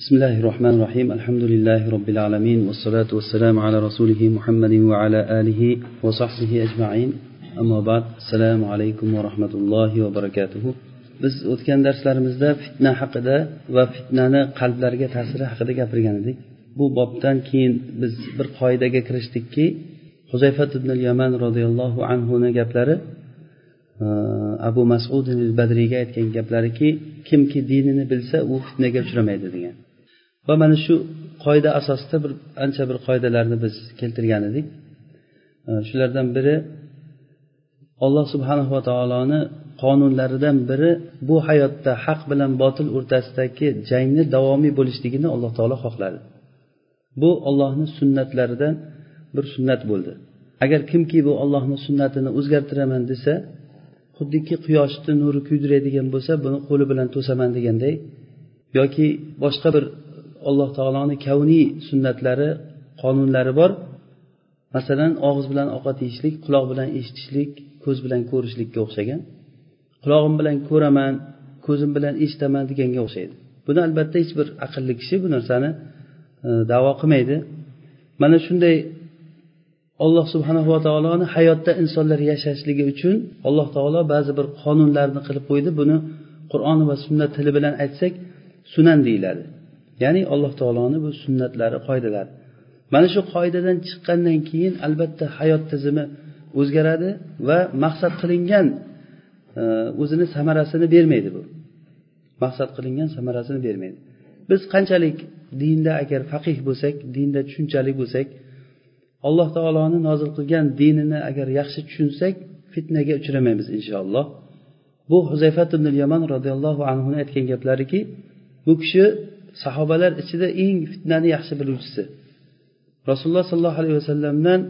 بسم الله الرحمن الرحيم الحمد لله رب العالمين والصلاة والسلام على رسوله محمد وعلى آله وصحبه أجمعين أما بعد السلام عليكم ورحمة الله وبركاته biz o'tgan darslarimizda fitna haqida va fitnani qalblarga ta'siri haqida gapirgan edik bu bobdan keyin biz bir qoidaga kirishdikki huzayfat ibn yaman roziyallohu anhuni gaplari abu masud badriyga aytgan gaplariki kimki dinini bilsa u fitnaga uchramaydi degan Va mana shu qoida asosida bir ancha bir qoidalarni biz keltirgan edik shulardan biri alloh subhanahu va taoloni qonunlaridan biri bu hayotda haq bilan botil o'rtasidagi jangni davomiy bo'lishligini alloh taolo xohladi. Bu ollohni sunnatlaridan bir sunnat bo'ldi. Agar kimki bu ollohni sunnatini o'zgartiraman desa xuddiki quyoshni nuri kuydiradigan bo'lsa buni qo'li bilan to'saman deganday yoki boshqa bir alloh taoloni kavniy sunnatlari qonunlari bor. Masalan og'iz bilan ovqat yeyishlik quloq bilan eshitishlik ko'z bilan ko'rishlikka o'xshagan. Qulog'im bilan ko'raman ko'zim bilan eshitaman deganga o'xshaydi. Buni albatta hech bir aqlli kishi bu narsani e, davo qilmaydi. Mana shunday alloh subhanava taoloni hayotda insonlar yashashligi uchun alloh taolo ba'zi bir qonunlarni qilib qo'ydi. Buni qur'on va sunnat tili bilan aytsak sunan deyiladi. Ya'ni alloh taoloni bu sunnatlari qoidalari mana shu qoidadan chiqqandan keyin albatta hayot tizimi o'zgaradi va maqsad qilingan e, o'zini samarasini bermaydi bu. Maqsad qilingan samarasini bermaydi. Biz qanchalik dinda agar faqih bo'lsak dinda tushunchali bo'lsak alloh taoloni nozil qilgan dinini agar yaxshi tushunsak fitnaga uchramaymiz inshaalloh. Bu huzayfat ibn yaman roziyallohu anhuni aytgan gaplariki bu kishi sahobalar ichida eng fitnani yaxshi biluvchisi. Rasululloh sollallohu alayhi vasallamdan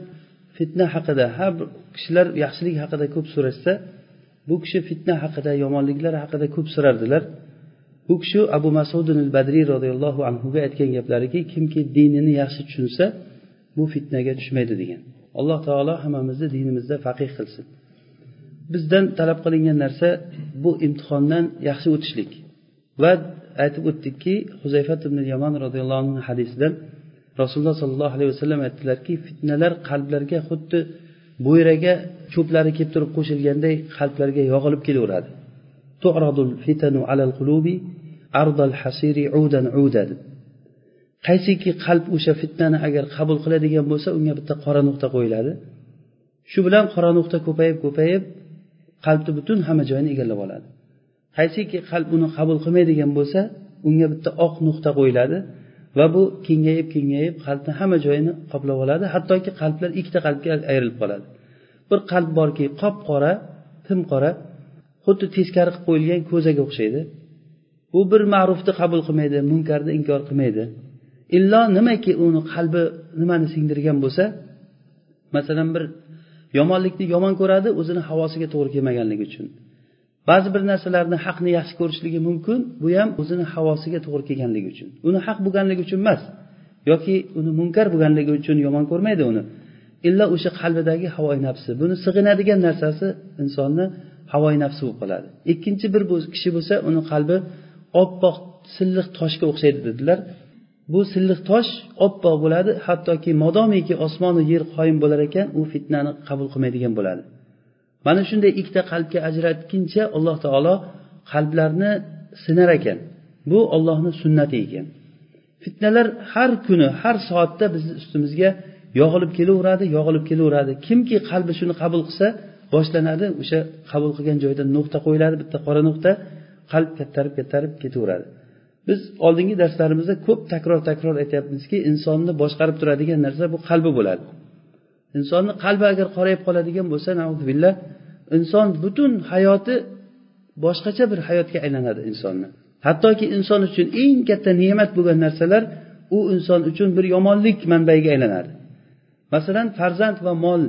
fitna haqida har bir kishilar yaxshilik haqida ko'p so'rashsa bu kishi fitna haqida yomonliklar haqida ko'p so'rardilar. Bu kishi abu masudin al badriy roziyallohu anhuga aytgan gaplariki kimki dinini yaxshi tushunsa bu fitnaga tushmaydi degan. Alloh taolo hammamizni dinimizda faqih qilsin. Bizdan talab qilingan narsa bu imtihondan yaxshi o'tishlik va aytib o'tdikki huzayfat ibn yamon roziyallohu anhu hadisidan rasululloh sollallohu alayhi vasallam aytdilarki fitnalar qalblarga xuddi bo'yraga cho'plari kelib turib qo'shilganday qalblarga yog'ilib kelaveradi. Qaysiki qalb o'sha fitnani agar qabul qiladigan bo'lsa unga bitta qora nuqta qo'yiladi. Shu bilan qora nuqta ko'payib ko'payib qalbni butun hamma joyini egallab oladi. Qaysiki qalb uni qabul qilmaydigan bo'lsa unga bitta oq nuqta qo'yiladi va bu kengayib kengayib qalbni hamma joyini qoplab oladi hattoki qalblar ikkita qalbga ayrilib qoladi. Bir qalb borki qop qora tim qora xuddi teskari qilib qo'yilgan ko'zaga o'xshaydi. U bir ma'rufni qabul qilmaydi munkarni inkor qilmaydi. Illo nimaki uni qalbi nimani singdirgan bo'lsa masalan bir yomonlikni yomon ko'radi o'zini havosiga to'g'ri kelmaganligi uchun. Ba'zi bir narsalarni haqni yaxshi ko'rishligi mumkin bu ham o'zini havosiga to'g'ri kelganligi uchun. Uni haq bo'lganligi uchun emas yoki uni munkar bo'lganligi uchun yomon ko'rmaydi uni. Illo o'sha qalbidagi havoi nafsi. Buni sig'inadigan narsasi insonni havoi nafsi bo'lib qoladi. Ikkinchi bir kishi bo'lsa uni qalbi oppoq silliq toshga o'xshaydi dedilar. Bu silliq tosh oppoq bo'ladi hattoki modomiki osmonu yer qoyim bo'lar ekan u fitnani qabul qilmaydigan bo'ladi. Mana shunday ikkita qalbga ajratguncha alloh taolo qalblarni sinar ekan. Bu ollohni sunnati ekan. Fitnalar har kuni har soatda bizni ustimizga yog'ilib kelaveradi yog'ilib kelaveradi. Kimki qalbi shuni qabul qilsa boshlanadi o'sha qabul qilgan joyda nuqta qo'yiladi bitta qora nuqta qalb kattarib kattarib ketaveradi. Biz oldingi darslarimizda ko'p takror takror aytyapmizki insonni boshqarib turadigan narsa bu qalbi bo'ladi. Insonni qalbi agar qorayib qoladigan bo'lsa billah inson butun hayoti boshqacha bir hayotga aylanadi insonni. Hattoki inson uchun eng katta ne'mat bo'lgan narsalar u inson uchun bir yomonlik manbaiga aylanadi. Masalan farzand va mol.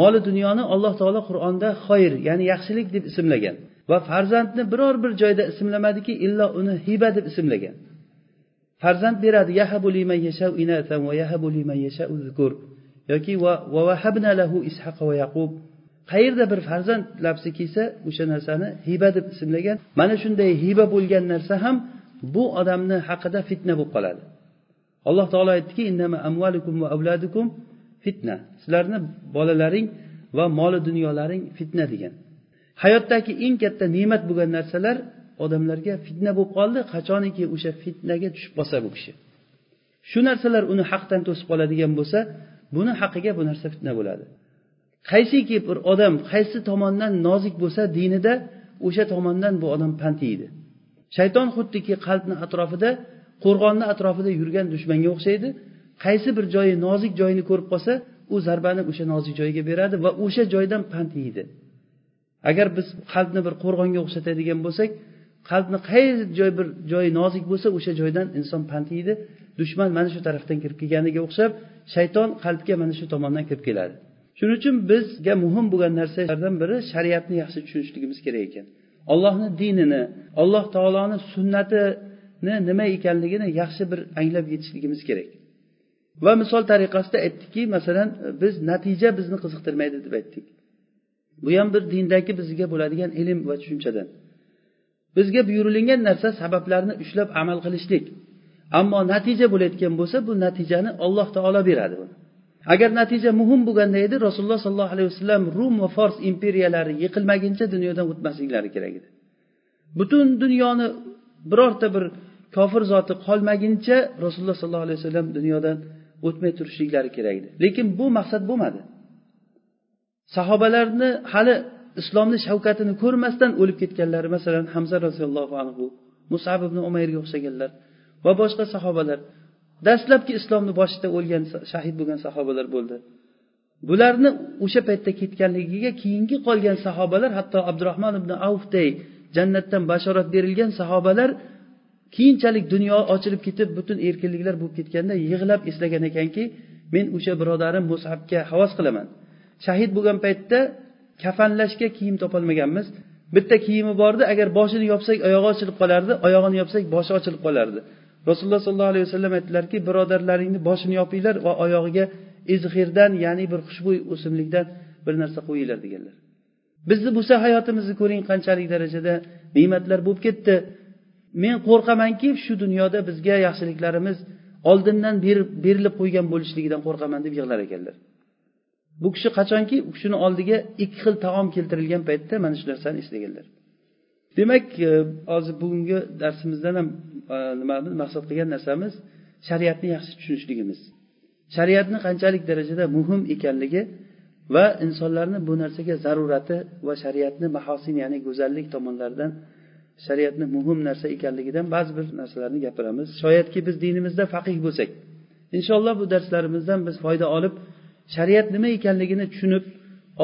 Moli dunyoni alloh taolo qur'onda xoyr ya'ni yaxshilik deb ismlagan va farzandni biror bir joyda ismlamadiki illo uni hiba deb ismlagan. Farzand beradi va yoki va lahu ishaqa va yaqub. Qayerda bir farzand lafzi kelsa o'sha narsani hiba deb ismlagan mana shunday hiba bo'lgan narsa ham bu odamni haqida fitna bo'lib qoladi. Alloh taolo aytdiki amvalukum va avladukum fitna. Sizlarni bolalaring va moli dunyolaring fitna degan. Hayotdagi eng katta ne'mat bo'lgan narsalar odamlarga fitna bo'lib qoldi qachoniki o'sha fitnaga tushib qolsa bu kishi. Shu narsalar uni haqdan to'sib qoladigan bo'lsa buni haqiga bu narsa fitna bo'ladi. Qaysiki bir odam qaysi tomondan nozik bo'lsa dinida o'sha tomondan bu odam pand yeydi. Shayton xuddiki qalbni atrofida qo'rg'onni atrofida yurgan dushmanga o'xshaydi. Qaysi bir joyi nozik joyini ko'rib qolsa u zarbani o'sha nozik joyiga beradi va o'sha joydan pand yeydi. Agar biz qalbni bir qo'rg'onga o'xshatadigan bo'lsak qalbni qaysi joy bir joyi nozik bo'lsa o'sha joydan inson pand yeydi. Dushman mana shu tarafdan kirib kelganiga o'xshab shayton qalbga mana shu tomondan kirib keladi. Shuning uchun bizga muhim bo'lgan narsalardan biri shariatni yaxshi tushunishligimiz kerak ekan. Ollohni dinini alloh taoloni sunnatini nima ekanligini yaxshi bir anglab yetishligimiz kerak. Va misol tariqasida aytdikki masalan biz natija bizni qiziqtirmaydi deb aytdik. Bu ham bir dindagi bizga bo'ladigan ilm va tushunchadan. Bizga buyurilgan narsa sabablarni ushlab amal qilishlik. Ammo natija bo'layotgan bo'lsa bu natijani alloh taolo beradi agar natija muhim bo'lganda edi rasululloh sollallohu alayhi vasallam rum va fors imperiyalari yiqilmaguncha dunyodan o'tmasliklari kerak edi. Butun dunyoni birorta bir kofir zoti qolmaguncha rasululloh sollallohu alayhi vasallam dunyodan o'tmay turishliklari kerak edi. Lekin bu maqsad bo'lmadi. Sahobalarni hali islomni shavkatini ko'rmasdan o'lib ketganlari masalan hamza roziyallohu anhu musab ibn umayrga o'xshaganlar va boshqa sahobalar. Dastlabki islomni boshida o'lgan shahid bo'lgan sahobalar bo'ldi. Bularni o'sha paytda ketganligiga keyingi qolgan sahobalar hatto abdurahmon ibn avfday jannatdan bashorat berilgan sahobalar keyinchalik dunyo ochilib ketib butun erkinliklar bo'lib ketganda yig'lab eslagan ekanki men o'sha birodarim musabga havas qilaman. Shahid bo'lgan paytda kafanlashga kiyim topolmaganmiz. Bitta kiyimi bordi agar boshini yopsak oyog'i ochilib qolardi oyog'ini yopsak boshi ochilib qolardi. Rasululloh sollallohu alayhi vasallam aytdilarki birodarlaringni boshini yopinglar va oyog'iga izhirdan ya'ni bir xushbo'y o'simlikdan bir narsa qo'yinglar deganlar. Bizni bo'lsa hayotimizni ko'ring qanchalik darajada ne'matlar bo'lib ketdi. Men qo'rqamanki shu dunyoda bizga yaxshiliklarimiz oldindan berilib qo'ygan bo'lishligidan qo'rqaman deb yig'lar ekanlar. Bu kishi qachonki u kishini oldiga ikki xil taom keltirilgan paytda mana shu narsani eslaganlar demak e, hozir bugungi darsimizdan ham nimamiz maqsad qilgan narsamiz shariatni yaxshi tushunishligimiz. Shariatni qanchalik darajada muhim ekanligi va insonlarni bu narsaga zarurati va shariatni mahosin ya'ni go'zallik tomonlaridan shariatni muhim narsa ekanligidan ba'zi bir narsalarni gapiramiz. Shoyatki biz dinimizda faqih bo'lsak inshaalloh bu darslarimizdan biz foyda olib shariat nima ekanligini tushunib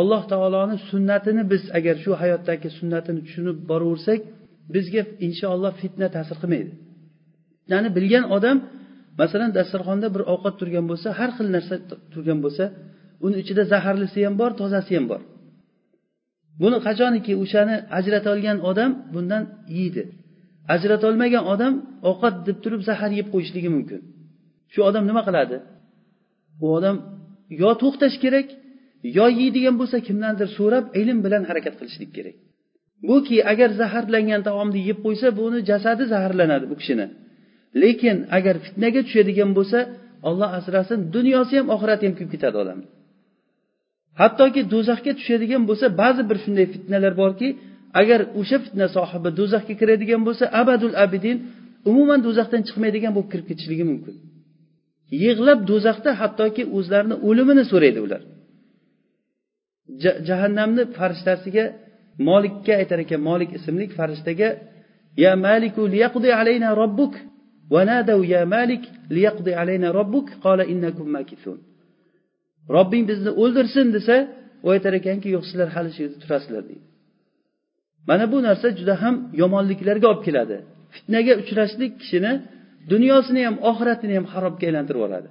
alloh taoloni sunnatini biz agar shu hayotdagi sunnatini tushunib boraversak bizga inshaalloh fitna ta'sir qilmaydi. Fitnani bilgan odam masalan dasturxonda bir ovqat turgan bo'lsa har xil narsa turgan bo'lsa uni ichida zaharlisi ham bor tozasi ham bor. Buni qachoniki o'shani ajrata olgan odam bundan yeydi. Ajrata olmagan odam ovqat deb turib zahar yeb qo'yishligi mumkin. Shu odam nima qiladi? U odam yo to'xtash kerak yo yeydigan bo'lsa kimdandir so'rab ilm bilan harakat qilishlik kerak. Buki agar zaharlangan taomni yeb qo'ysa buni jasadi zaharlanadi bu kishini. Lekin agar fitnaga tushadigan bo'lsa olloh asrasin dunyosi ham oxirati ham kuyib ketadi odam. Hattoki do'zaxga tushadigan bo'lsa ba'zi bir shunday fitnalar borki agar o'sha fitna sohibi do'zaxga kiradigan bo'lsa abadul abidin umuman do'zaxdan chiqmaydigan bo'lib kirib ketishligi mumkin. Yig'lab do'zaxda hattoki o'zlarini o'limini so'raydi ular. Jahannamni farishtasiga molikka aytar ekan molik ismli farishtaga ya maliku liyaqdi alayna robbuk? ونادوا ya malik ليقضي alayna robbuk qala innakum makithun robbing bizni o'ldirsin desa u aytar ekanki yo'q sizlar hali shu yerda turasizlar deydi mana bu narsa juda ham yomonliklarga olib keladi fitnaga uchrashlik kishini dunyosini ham oxiratini ham harobga aylantirib yuboradi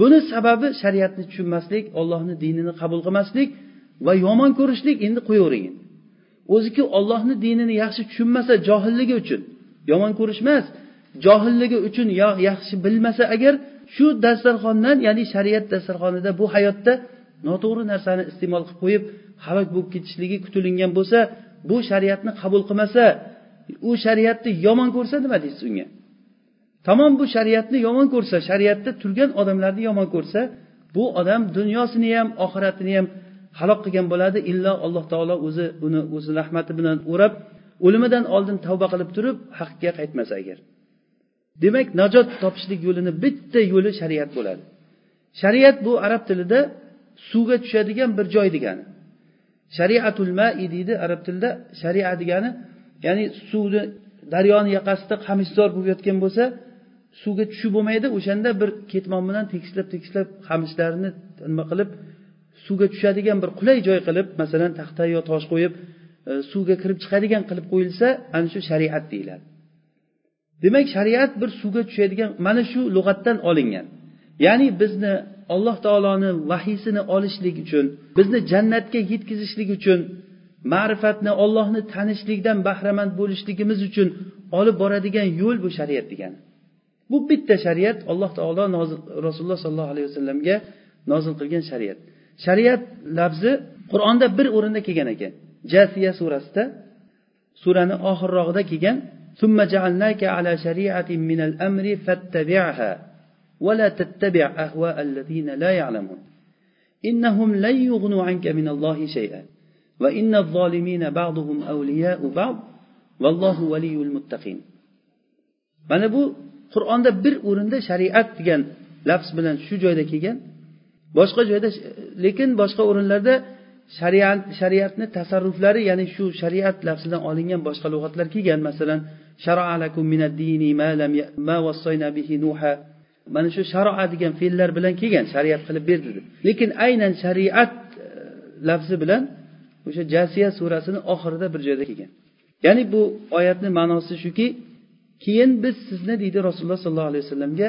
buni sababi shariatni tushunmaslik ollohni dinini qabul qilmaslik va yomon ko'rishlik endi qo'yavering o'ziki o'ziku ollohni dinini yaxshi tushunmasa johilligi uchun yomon ko'rish emas johilligi uchun yo yaxshi bilmasa agar shu dasturxondan ya'ni shariat dasturxonida bu hayotda noto'g'ri narsani iste'mol qilib qo'yib halok bo'lib ketishligi kutilingan bo'lsa bu shariatni qabul qilmasa u shariatni yomon ko'rsa nima deysiz unga? Tamom bu shariatni yomon ko'rsa shariatda turgan odamlarni yomon ko'rsa bu odam dunyosini ham oxiratini ham halok qilgan bo'ladi. Illo alloh taolo o'zi uni o'zi rahmati bilan o'rab o'limidan oldin tavba qilib turib haqqa qaytmasa agar. Demak najot topishlik yo'lini bitta yo'li shariat bo'ladi. Shariat bu arab tilida suvga tushadigan bir joy degani. Shariatul mai deydi arab tilida. Shariat degani ya'ni suvni daryoni yoqasida qamishzor bo'lib yotgan bo'lsa suvga tushib bo'lmaydi. O'shanda bir ketmon bilan tekislab tekislab qamishlarni nima qilib suvga tushadigan bir qulay joy qilib masalan taxta yo tosh qo'yib e, suvga kirib chiqadigan qilib qo'yilsa ana shu shariat deyiladi. Demak shariat bir suvga tushadigan mana shu lug'atdan olingan. Ya'ni bizni alloh taoloni vahiysini olishlik uchun bizni jannatga yetkazishlik uchun ma'rifatni ollohni tanishlikdan bahramand bo'lishligimiz uchun olib boradigan yo'l bu shariat degani. Bu bitta shariat alloh taolo rasululloh sollallohu alayhi vasallamga nozil qilgan shariat. Shariat lafzi qur'onda bir o'rinda kelgan ekan. Jasiya surasida surani oxirrog'ida kelgan ثم جعلناك على شريعة من الأمر فاتبعها ولا تتبع أهواء الذين لا يعلمون إنهم لن يغنوا عنك من الله شيئا وإن الظالمين بعضهم أولياء بعض والله ولي المتقين mana bu qur'onda bir o'rinda shariat degan lafz bilan shu joyda kelgan boshqa joyda lekin boshqa o'rinlarda shariat shariatni tasarruflari ya'ni shu shariat lafzidan olingan boshqa lug'atlar kelgan. Masalan mana shu sharoa degan fe'llar bilan kelgan shariat qilib berdi deb. Lekin aynan shariat e, lafzi bilan o'sha jasiya surasini oxirida bir joyda kelgan. Ya'ni bu oyatni ma'nosi shuki keyin biz sizni deydi rasululloh sollallohu alayhi vasallamga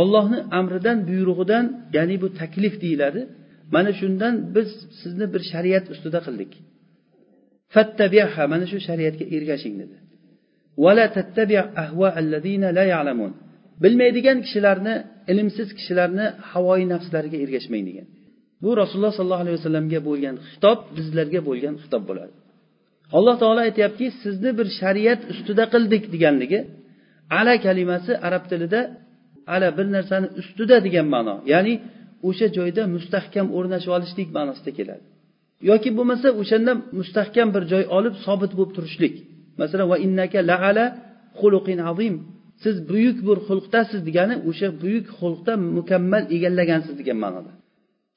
ollohni amridan buyrug'idan ya'ni bu taklif deyiladi. Mana shundan biz sizni bir shariat ustida qildik. Fattabiha mana shu shariatga ergashing dedi. Bilmaydigan kishilarni ilmsiz kishilarni havoyi nafslariga ergashmang degan. Bu rasululloh sollallohu alayhi vasallamga bo'lgan xitob bizlarga bo'lgan xitob bo'ladi. Alloh taolo aytyaptiki sizni bir shariat ustida qildik deganligi ala kalimasi arab tilida ala bir narsani ustida degan ma'no. Ya'ni o'sha joyda mustahkam o'rnashib olishlik ma'nosida keladi. Yoki bo'lmasa o'shanda mustahkam bir joy olib sobit bo'lib turishlik. Masalan va innaka laala xuluqin azim. Siz buyuk bir xulqdasiz degani o'sha buyuk xulqda mukammal egallagansiz degan ma'noda.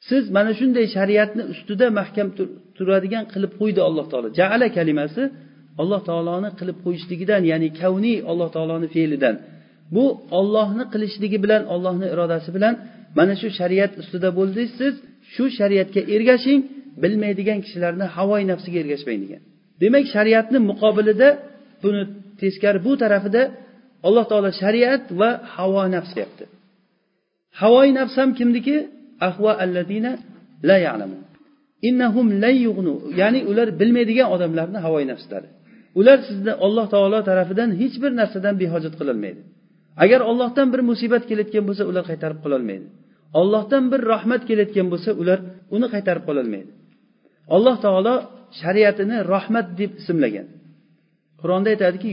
Siz mana shunday shariatni ustida mahkam turadigan qilib qo'ydi alloh taolo. Jaala kalimasi alloh taoloni qilib qo'yishligidan ya'ni kavniy alloh taoloni fe'lidan bu ollohni qilishligi bilan ollohni irodasi bilan mana shu shariat ustida bo'ldingiz siz shu shariatga ergashing bilmaydigan kishilarni havoyi nafsiga ergashmang degan. Demak shariatni muqobilida buni teskari bu tarafida alloh taolo shariat va havo nafs deyapti havoyi nafs ham kimniki? Ahva alladina la ya'lamun. Innahum la yughnu. Ya'ni ular bilmaydigan odamlarni havoyi nafslari. Ular sizni alloh taolo tarafidan hech bir narsadan behojat qilolmaydi. Agar ollohdan bir musibat kelayotgan bo'lsa ular qaytarib qololmaydi. Ollohdan bir rahmat kelayotgan bo'lsa ular uni qaytarib qololmaydi. Alloh taolo shariatini rahmat deb ismlagan. Qur'onda aytadiki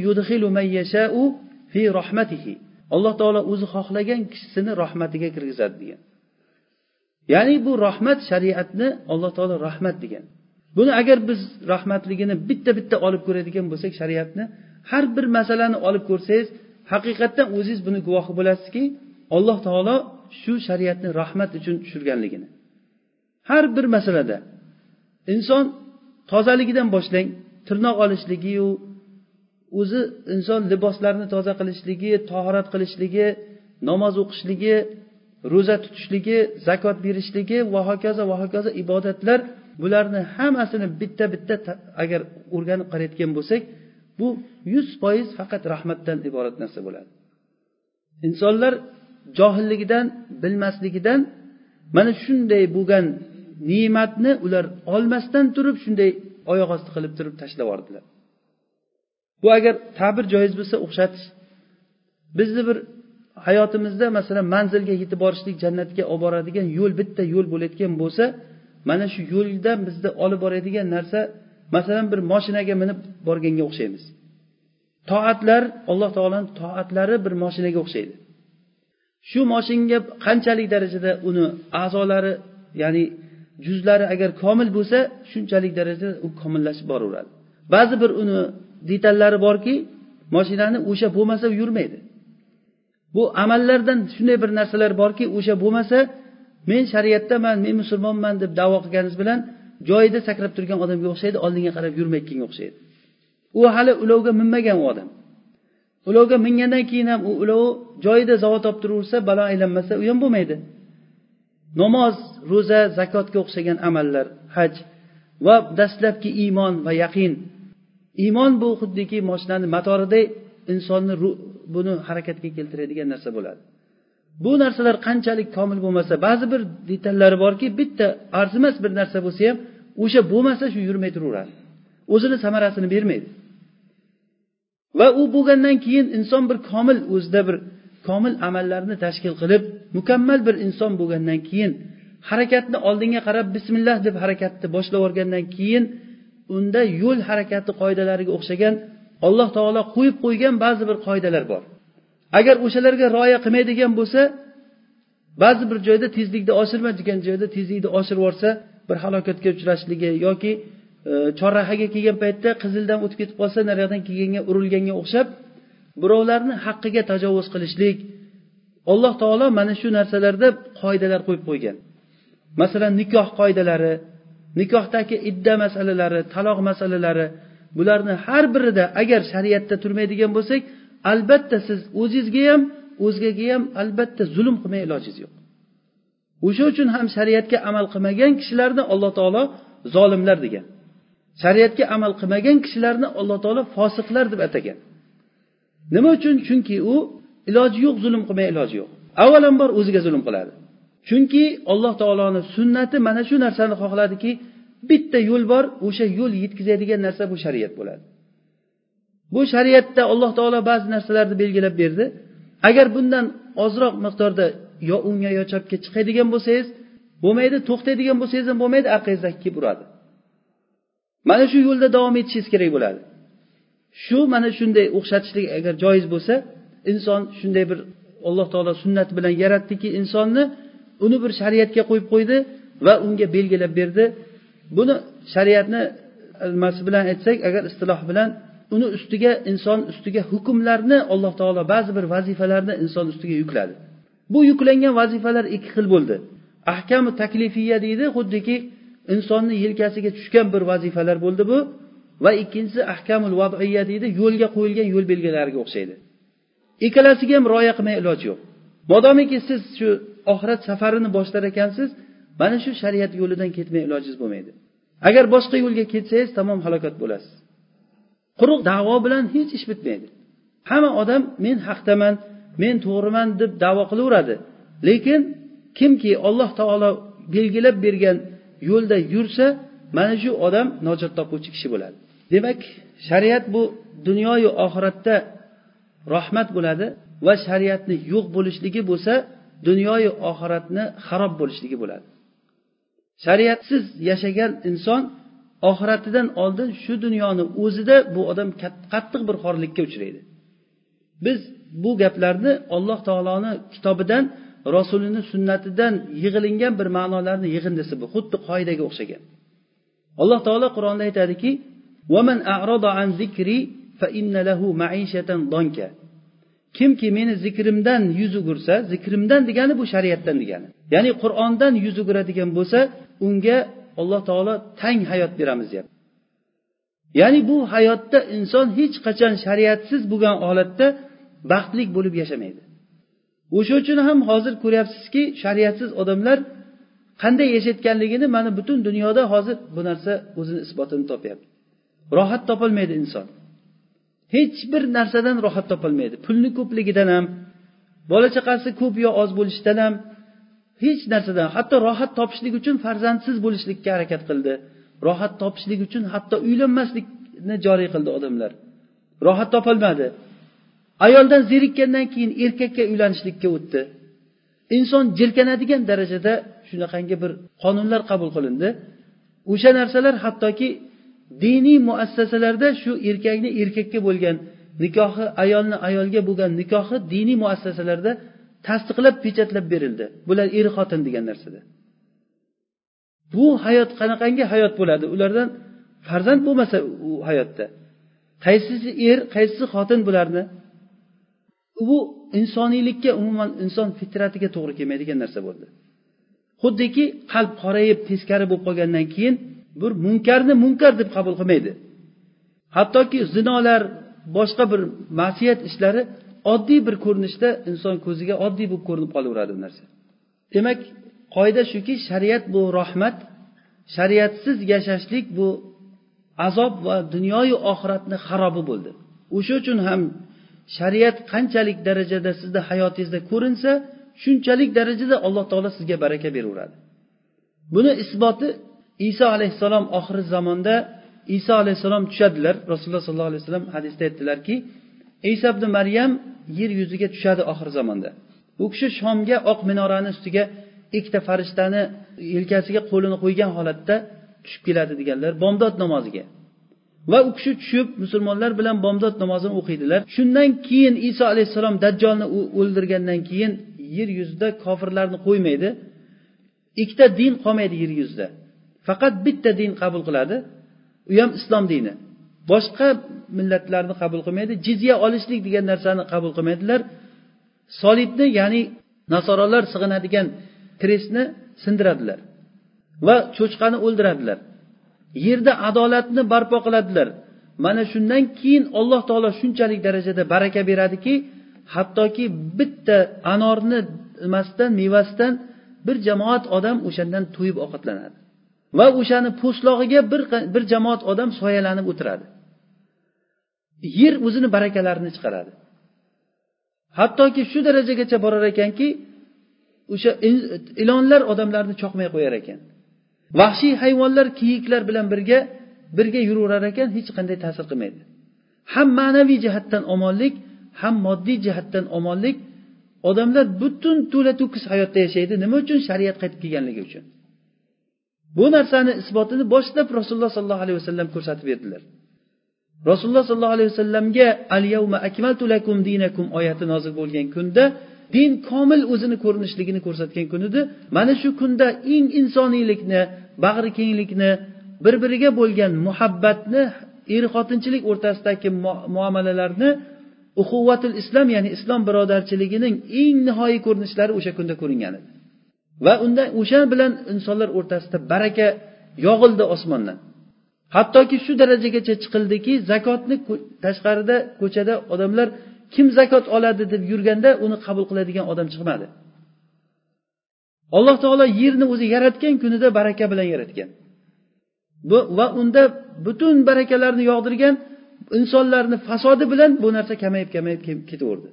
fi rahmatihi. Alloh taolo o'zi xohlagan kishisini rahmatiga kirgizadi degan. Ya'ni bu rahmat shariatni alloh taolo rahmat degan. Buni agar biz rahmatligini bitta bitta olib ko'radigan bo'lsak shariatni har bir masalani olib ko'rsangiz haqiqatdan o'zingiz buni guvohi bo'lasizki alloh taolo shu shariatni rahmat uchun tushirganligini. Har bir masalada inson tozaligidan boshlang tirnoq olishligiyu o'zi inson liboslarni toza qilishligi tahorat qilishligi namoz o'qishligi ro'za tutishligi zakot berishligi va hokazo va hokazo ibodatlar bularni hammasini bitta bitta agar o'rganib qarayotgan bo'lsak bu yuz foiz faqat rahmatdan iborat narsa bo'ladi. Insonlar johilligidan bilmasligidan mana shunday bo'lgan ne'matni ular olmasdan turib shunday oyoq osti qilib turib tashlab yubordilar. Bu agar ta'bir joiz bo'lsa o'xshatish. Bizni bir hayotimizda masalan manzilga yetib borishlik jannatga olib boradigan yo'l bitta yo'l bo'layotgan bo'lsa mana shu yo'ldan bizni olib boradigan narsa masalan bir moshinaga minib borganga o'xshaymiz. Toatlar alloh taoloni toatlari bir moshinaga o'xshaydi. Shu moshinga qanchalik darajada uni a'zolari ya'ni juzlari agar komil bo'lsa shunchalik darajada u komillashib boraveradi. Ba'zi bir uni detallari borki moshinani o'sha bo'lmasa yurmaydi. Bu amallardan shunday bir narsalar borki o'sha bo'lmasa men shariatdaman men musulmonman deb davo qilganingiz bilan joyida sakrab turgan odamga o'xshaydi oldinga qarab yurmayotganga o'xshaydi. U hali ulovga minmagan u odam. Ulovga mingandan keyin ham u ulov joyida zavod topib turaversa balo aylanmasa u ham bo'lmaydi. Namoz ro'za zakotga o'xshagan amallar haj va dastlabki iymon va yaqin. Iymon bu xuddiki moshinani motoriday insonni buni harakatga keltiradigan narsa bo'ladi. Bu narsalar qanchalik komil bo'lmasa ba'zi bir detallari borki bitta arzimas bir narsa bo'lsa ham o'sha bo'lmasa shu yurmay turaveradi. O'zini samarasini bermaydi. Va u bo'lgandan keyin inson bir komil o'zida bir komil amallarni tashkil qilib mukammal bir inson bo'lgandan keyin harakatni oldinga qarab bismillah deb harakatni boshlab yuborgandan keyin unda yo'l harakati qoidalariga o'xshagan alloh taolo qo'yib qo'ygan ba'zi bir qoidalar bor. Agar o'shalarga rioya qilmaydigan bo'lsa ba'zi bir joyda tezlikni oshirma degan joyda tezlikni oshirib yuborsa bir halokatga uchrashligi yoki e, chorrahaga kelgan paytda qizildan o'tib ketib qolsa nariyoqdan kelganga urilganga o'xshab birovlarni haqqiga tajovuz qilishlik alloh taolo mana shu narsalarda qoidalar qo'yib qo'ygan. Masalan nikoh qoidalari nikohdagi idda masalalari taloq masalalari bularni har birida agar shariatda turmaydigan bo'lsak albatta siz o'zingizga ham o'zgaga ham albatta zulm qilmay ilojingiz yo'q. O'sha uchun ham shariatga amal qilmagan kishilarni alloh taolo zolimlar degan. Shariatga amal qilmagan kishilarni alloh taolo fosiqlar deb atagan. Nima uchun? Chunki u iloji yo'q zulm qilmay iloji yo'q. Avvalambor o'ziga zulm qiladi. Chunki alloh taoloni sunnati mana shu narsani xohladiki bitta yo'l bor o'sha yo'l yetkazadigan narsa bu shariat bo'ladi. Bu shariatda alloh taolo ba'zi narsalarni belgilab berdi. Agar bundan ozroq miqdorda yo o'ngga yo chapga chiqadigan bo'lsangiz bo'lmaydi to'xtaydigan bo'lsangiz ham bo'lmaydi orqangizdan kelib uradi. Mana shu yo'lda davom etishingiz kerak bo'ladi. Shu mana shunday o'xshatishlik agar joiz bo'lsa inson shunday bir alloh taolo sunnati bilan yaratdiki insonni uni bir shariatga qo'yib qo'ydi va unga belgilab berdi. Buni shariatni nimasi bilan aytsak agar istiloh bilan uni ustiga inson ustiga hukmlarni alloh taolo ba'zi bir vazifalarni inson ustiga yukladi. Bu yuklangan vazifalar ikki xil bo'ldi. Ahkamu taklifiya deydi xuddiki insonni yelkasiga tushgan bir vazifalar bo'ldi bu. Va ikkinchisi ahkamul vadiya deydi yo'lga qo'yilgan yo'l belgilariga o'xshaydi. Ikkalasiga ham rioya qilmay iloj yo'q. Modomiki siz shu oxirat safarini boshlar ekansiz mana shu shariat yo'lidan ketmay ilojingiz bo'lmaydi. Agar boshqa yo'lga ketsangiz tamom halokat bo'lasiz. Quruq davo bilan hech ish bitmaydi. Hamma odam men haqdaman men to'g'riman deb davo qilaveradi. Lekin kimki alloh taolo belgilab bergan yo'lda yursa mana shu odam najot topuvchi kishi bo'ladi. Demak shariat bu dunyoyu oxiratda rahmat bo'ladi va shariatni yo'q bo'lishligi bo'lsa dunyoyu oxiratni xarob bo'lishligi bo'ladi. Shariatsiz yashagan inson oxiratidan oldin shu dunyoni o'zida bu odam qattiq bir xorlikka uchraydi. Biz bu gaplarni alloh taoloni kitobidan rasulini sunnatidan yig'ilingan bir ma'nolarni yig'indisi bu xuddi qoidaga o'xshagan. Alloh taolo qur'onda aytadiki kimki meni zikrimdan yuz o'girsa zikrimdan degani bu shariatdan degani. Ya'ni qur'ondan yuz o'giradigan bo'lsa unga alloh taolo tang hayot beramiz deyapti. Ya'ni bu hayotda inson hech qachon shariatsiz bo'lgan holatda baxtli bo'lib yashamaydi. O'sha uchun ham hozir ko'ryapsizki shariatsiz odamlar qanday yashayotganligini mana butun dunyoda hozir bu narsa o'zini isbotini topyapti. Rohat topolmaydi inson. Hech bir narsadan rohat topolmaydi. Pulni ko'pligidan ham bola chaqasi ko'p yo oz bo'lishidan ham hech narsadan hatto rohat topishlik uchun farzandsiz bo'lishlikka harakat qildi. Rohat topishlik uchun hatto uylanmaslikni joriy qildi odamlar. Rohat topolmadi. Ayoldan zerikkandan keyin erkakka uylanishlikka o'tdi. Inson jirkanadigan darajada shunaqangi bir qonunlar qabul qilindi. O'sha narsalar hattoki diniy muassasalarda shu erkakni erkakka bo'lgan nikohi ayolni ayolga bo'lgan nikohi diniy muassasalarda tasdiqlab pechatlab berildi. Bular er xotin degan narsada bu hayot qanaqangi hayot bo'ladi? Ulardan farzand bo'lmasa u hayotda? Qaysisi er qaysisi xotin bularni? Bu insoniylikka umuman inson fitratiga to'g'ri kelmaydigan narsa bo'ldi. Xuddiki qalb qorayib teskari bo'lib qolgandan keyin bir munkarni munkar deb qabul qilmaydi. Hattoki zinolar boshqa bir ma'siyat ishlari oddiy bir ko'rinishda inson ko'ziga oddiy bo'lib ko'rinib qolaveradi bu narsa. Demak qoida shuki shariat bu rahmat shariatsiz yashashlik bu azob va dunyoyu oxiratni xarobi bo'ldi. O'sha uchun ham shariat qanchalik darajada sizni hayotingizda ko'rinsa shunchalik darajada alloh taolo sizga baraka beraveradi. Buni isboti iso alayhissalom oxiri zamonda iso alayhissalom tushadilar. Rasululloh sollallohu alayhi vasallam hadisda aytdilarki iso ibn maryam yer yuziga tushadi oxir zamonda. U kishi shomga oq minorani ustiga ikkita farishtani yelkasiga qo'lini qo'ygan holatda tushib keladi deganlar bomdod namoziga. Va u kishi tushib musulmonlar bilan bomdod namozini o'qiydilar. Shundan keyin iso alayhissalom dajjolni o'ldirgandan keyin yer yuzida kofirlarni qo'ymaydi. Ikkita din qolmaydi yer yuzida. Faqat bitta din qabul qiladi. U ham islom dini. Boshqa millatlarni qabul qilmaydi jizya olishlik degan narsani qabul qilmaydilar. Solibni ya'ni nasorolar sig'inadigan krestni sindiradilar va cho'chqani o'ldiradilar. Yerda adolatni barpo qiladilar. Mana shundan keyin alloh taolo shunchalik darajada baraka beradiki hattoki bitta anorni nimasidan mevasidan bir jamoat odam o'shandan to'yib ovqatlanadi va o'shani po'stlog'iga bir bir jamoat odam soyalanib o'tiradi. Yer o'zini barakalarini chiqaradi. Hattoki shu darajagacha borar ekanki o'sha ilonlar odamlarni choqmay qo'yar ekan. Vahshiy hayvonlar kiyiklar bilan birga birga yuraverar ekan hech qanday ta'sir qilmaydi. Ham ma'naviy jihatdan omonlik ham moddiy jihatdan omonlik. Odamlar butun to'la to'kis hayotda yashaydi nima uchun shariat qaytib kelganligi uchun. Bu narsani isbotini boshlab rasululloh sollallohu alayhi vasallam ko'rsatib berdilar. Rasululloh sollallohu alayhi vasallamga al yavma akmaltu lakum dinakum oyati nozil bo'lgan kunda din komil o'zini ko'rinishligini ko'rsatgan kun edi mana shu kunda eng insoniylikni bag'ri kenglikni bir biriga bo'lgan muhabbatni er xotinchilik o'rtasidagi muomalalarni uquvatul islom ya'ni islom birodarchiligining eng nihoyiy ko'rinishlari o'sha kunda ko'ringan edi. Va unda o'sha bilan insonlar o'rtasida baraka yog'ildi osmondan. Hattoki shu darajagacha chiqildiki zakotni tashqarida ko'chada odamlar kim zakot oladi deb yurganda uni qabul qiladigan odam chiqmadi. Alloh taolo yerni o'zi yaratgan kunida baraka bilan yaratgan. Bu va unda butun barakalarni yog'dirgan insonlarni fasodi bilan bu narsa kamayib kamayib ketaverdi.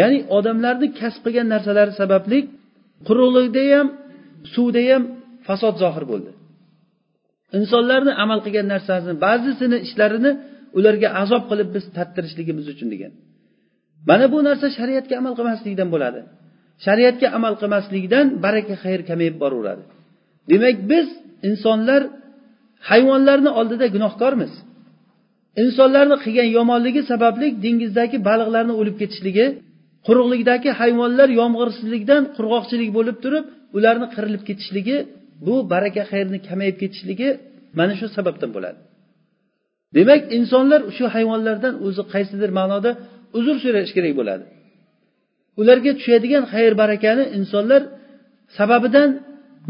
Ya'ni odamlarni kasb qilgan narsalari sababli quruqlikda ham suvda ham fasod zohir bo'ldi. Insonlarni amal qilgan narsasini ba'zisini ishlarini ularga azob qilib biz tattirishligimiz uchun degan. Mana bu narsa shariatga amal qilmaslikdan bo'ladi. Shariatga amal qilmaslikdan baraka xayr kamayib boraveradi. Demak biz insonlar hayvonlarni oldida gunohkormiz. Insonlarni qilgan yomonligi sababli dengizdagi baliqlarni o'lib ketishligi quruqlikdagi hayvonlar yomg'irsizlikdan qurg'oqchilik bo'lib turib ularni qirilib ketishligi bu baraka xayrni kamayib ketishligi mana shu sababdan bo'ladi. Demak insonlar shu hayvonlardan o'zi qaysidir ma'noda uzr so'rash kerak bo'ladi. Ularga tushadigan xayr barakani insonlar sababidan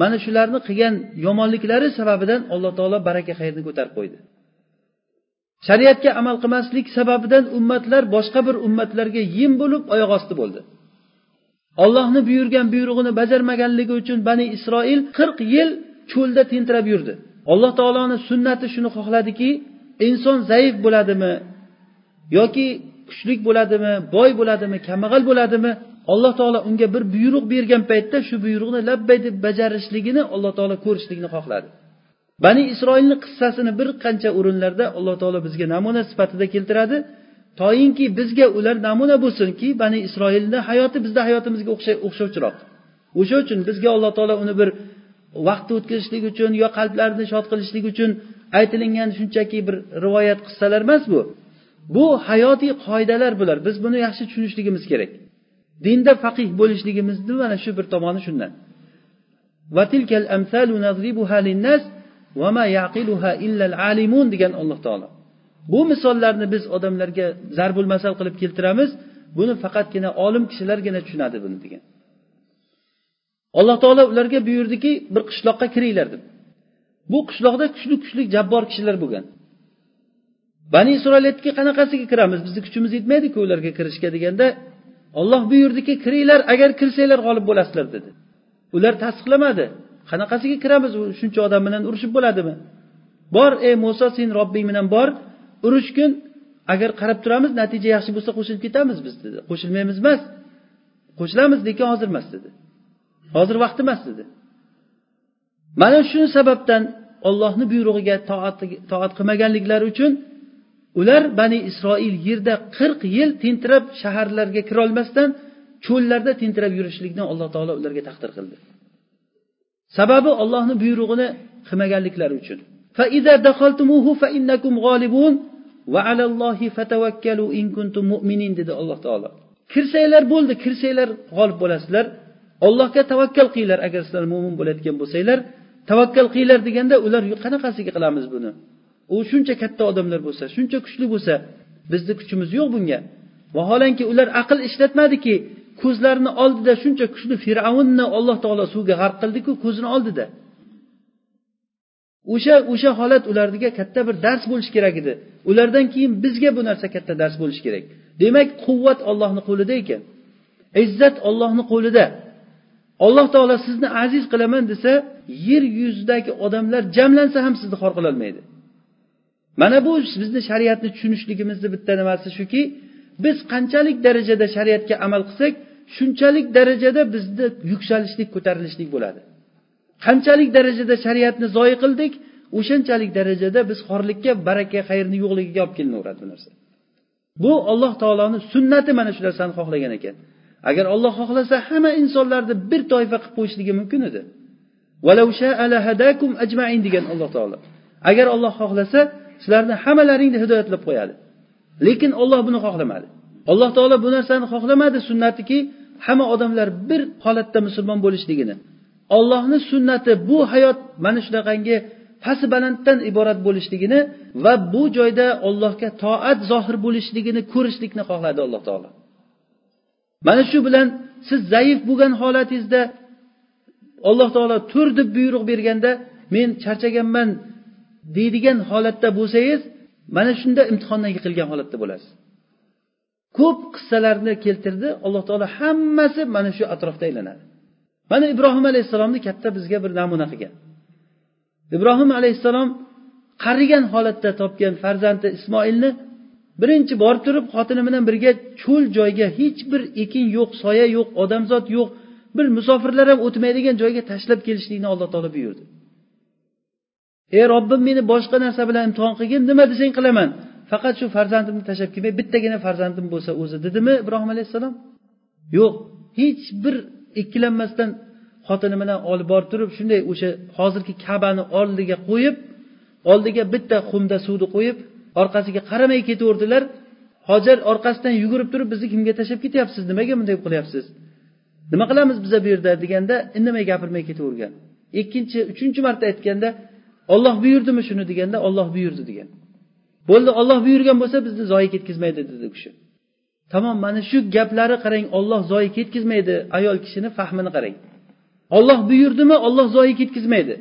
mana shularni qilgan yomonliklari sababidan alloh taolo baraka xayrni ko'tarib qo'ydi. Shariatga amal qilmaslik sababidan ummatlar boshqa bir ummatlarga yem bo'lib oyoq osti bo'ldi. Ollohni buyurgan buyrug'ini bajarmaganligi uchun bani isroil qirq yil cho'lda tentirab yurdi. Alloh taoloni sunnati shuni xohladiki inson zaif bo'ladimi yoki kuchlik bo'ladimi boy bo'ladimi kambag'al bo'ladimi alloh taolo unga bir buyruq bergan paytda shu buyruqni labbay deb bajarishligini alloh taolo ko'rishlikni xohladi. Bani isroilni qissasini bir qancha o'rinlarda alloh taolo bizga namuna sifatida keltiradi. Toinki bizga ular namuna bo'lsinki bani isroilni hayoti bizni hayotimizga o'xshovchiroq. O'sha uchun bizga alloh taolo uni bir vaqtni o'tkazishlik uchun yo qalblarni shod qilishlik uchun aytilingan shunchaki bir rivoyat qissalar emas bu. Bu hayotiy qoidalar bular. Biz buni yaxshi tushunishligimiz kerak. Dinda faqih bo'lishligimizni mana shu bir tomoni shundan. Degan alloh taolo. Bu misollarni biz odamlarga zarbul masal qilib keltiramiz. Buni faqatgina olim kishilargina tushunadi buni degan. Alloh taolo ularga buyurdiki bir qishloqqa kiringlar deb. Bu qishloqda kuchli kuchli jabbor kishilar bo'lgan. Bani isroil aytdiki qanaqasiga kiramiz? Bizni kuchimiz yetmaydiku ularga kirishga deganda olloh buyurdiki kiringlar agar kirsanglar g'olib bo'lasizlar dedi. Ular tasdiqlamadi. Qanaqasiga kiramiz? U shuncha odam bilan urushib bo'ladimi? Bor ey muso sen robbing bilan bor. Urushgin agar qarab turamiz natija yaxshi bo'lsa qo'shilib ketamiz biz dedi. Qo'shilmaymiz emas. Qo'shilamiz lekin hozir emas dedi. Hozir vaqti emas dedi. Mana shu sababdan ollohni buyrug'iga toat qilmaganliklari uchun ular bani isroil yerda qirq yil tentirab shaharlarga kirolmasdan cho'llarda tentirab yurishlikni alloh taolo ularga taqdir qildi. Sababi ollohni buyrug'ini qilmaganliklari uchun. Dedi alloh taolo. Kirsanglar bo'ldi kirsanglar g'olib bo'lasizlar. Ollohga tavakkal qilinglar agar sizlar mo'min bo'layotgan bo'lsanglar. Tavakkal qilinglar deganda ular qanaqasiga qilamiz buni? U shuncha katta odamlar bo'lsa shuncha kuchli bo'lsa bizni kuchimiz yo'q bunga. Vaholanki ular aql ishlatmadiki ko'zlarini oldida shuncha kuchli fir'avnni alloh taolo suvga g'arq qildiku ko'zini oldida. O'sha o'sha holat ularga katta bir dars bo'lishi kerak edi. Ulardan keyin bizga bu narsa katta dars bo'lishi kerak. Demak quvvat ollohni qo'lida ekan. Izzat ollohni qo'lida. Alloh taolo sizni aziz qilaman desa yer yuzidagi odamlar jamlansa ham sizni xor qilolmaydi mana bu bizni shariatni tushunishligimizni bitta nimasi shuki biz qanchalik darajada shariatga amal qilsak shunchalik darajada bizda yuksalishlik ko'tarilishlik bo'ladi. Qanchalik darajada shariatni zoyi qildik o'shanchalik darajada biz xorlikka baraka xayrni yo'qligiga olib kelinaveradi bu narsa. Bu alloh taoloni sunnati mana shu narsani xohlagan ekan. Agar olloh xohlasa hamma insonlarni bir toifa qilib qo'yishligi mumkin edi. Degan alloh taolo. Agar olloh xohlasa sizlarni hammalaringni hidoyatlab qo'yadi. Lekin olloh buni xohlamadi. Alloh taolo bu narsani xohlamadi sunnatiki hamma odamlar bir holatda musulmon bo'lishligini. Ollohni sunnati bu hayot mana shunaqangi pasti balanddan iborat bo'lishligini va bu joyda ollohga toat zohir bo'lishligini ko'rishlikni xohladi alloh taolo. Mana shu bilan siz zaif bo'lgan holatingizda alloh taolo tur deb buyruq berganda men charchaganman deydigan holatda bo'lsangiz mana shunda imtihondan yiqilgan holatda bo'lasiz. Ko'p qissalarni keltirdi. Alloh taolo hammasi mana shu atrofda aylanadi. Mana ibrohim alayhissalomni katta bizga bir namuna qilgan. Ibrohim alayhissalom qarigan holatda topgan farzandi ismoilni birinchi borib turib xotini bilan birga cho'l joyga hech bir ekin yo'q soya yo'q odamzod yo'q bir musofirlar ham o'tmaydigan joyga tashlab kelishlikni alloh taolo buyurdi. Ey robbim meni boshqa narsa bilan imtihon qilgin nima desang qilaman. Faqat shu farzandimni tashlab kelmay bittagina farzandim bo'lsa o'zi dedimi ibrohim alayhissalom? Yo'q. Hech bir ikkilanmasdan xotini bilan olib borib turib shunday o'sha hozirgi kabani oldiga qo'yib oldiga bitta xumda suvni qo'yib orqasiga qaramay ketaverdilar. Hojar orqasidan yugurib turib bizni kimga tashlab ketyapsiz? Nimaga bunday qilyapsiz? Nima qilamiz biza bu yerda? deganda indamay gapirmay ketavergan. Ikkinchi uchinchi marta aytganda olloh buyurdimi shuni? deganda olloh buyurdi degan. Bo'ldi olloh buyurgan bo'lsa bizni zoyi ketkazmaydi dedi u kishi. Tamom mana shu gaplari qarang olloh zoyi ketkazmaydi ayol kishini fahmini qarang. Olloh buyurdimi olloh zoyi ketkazmaydi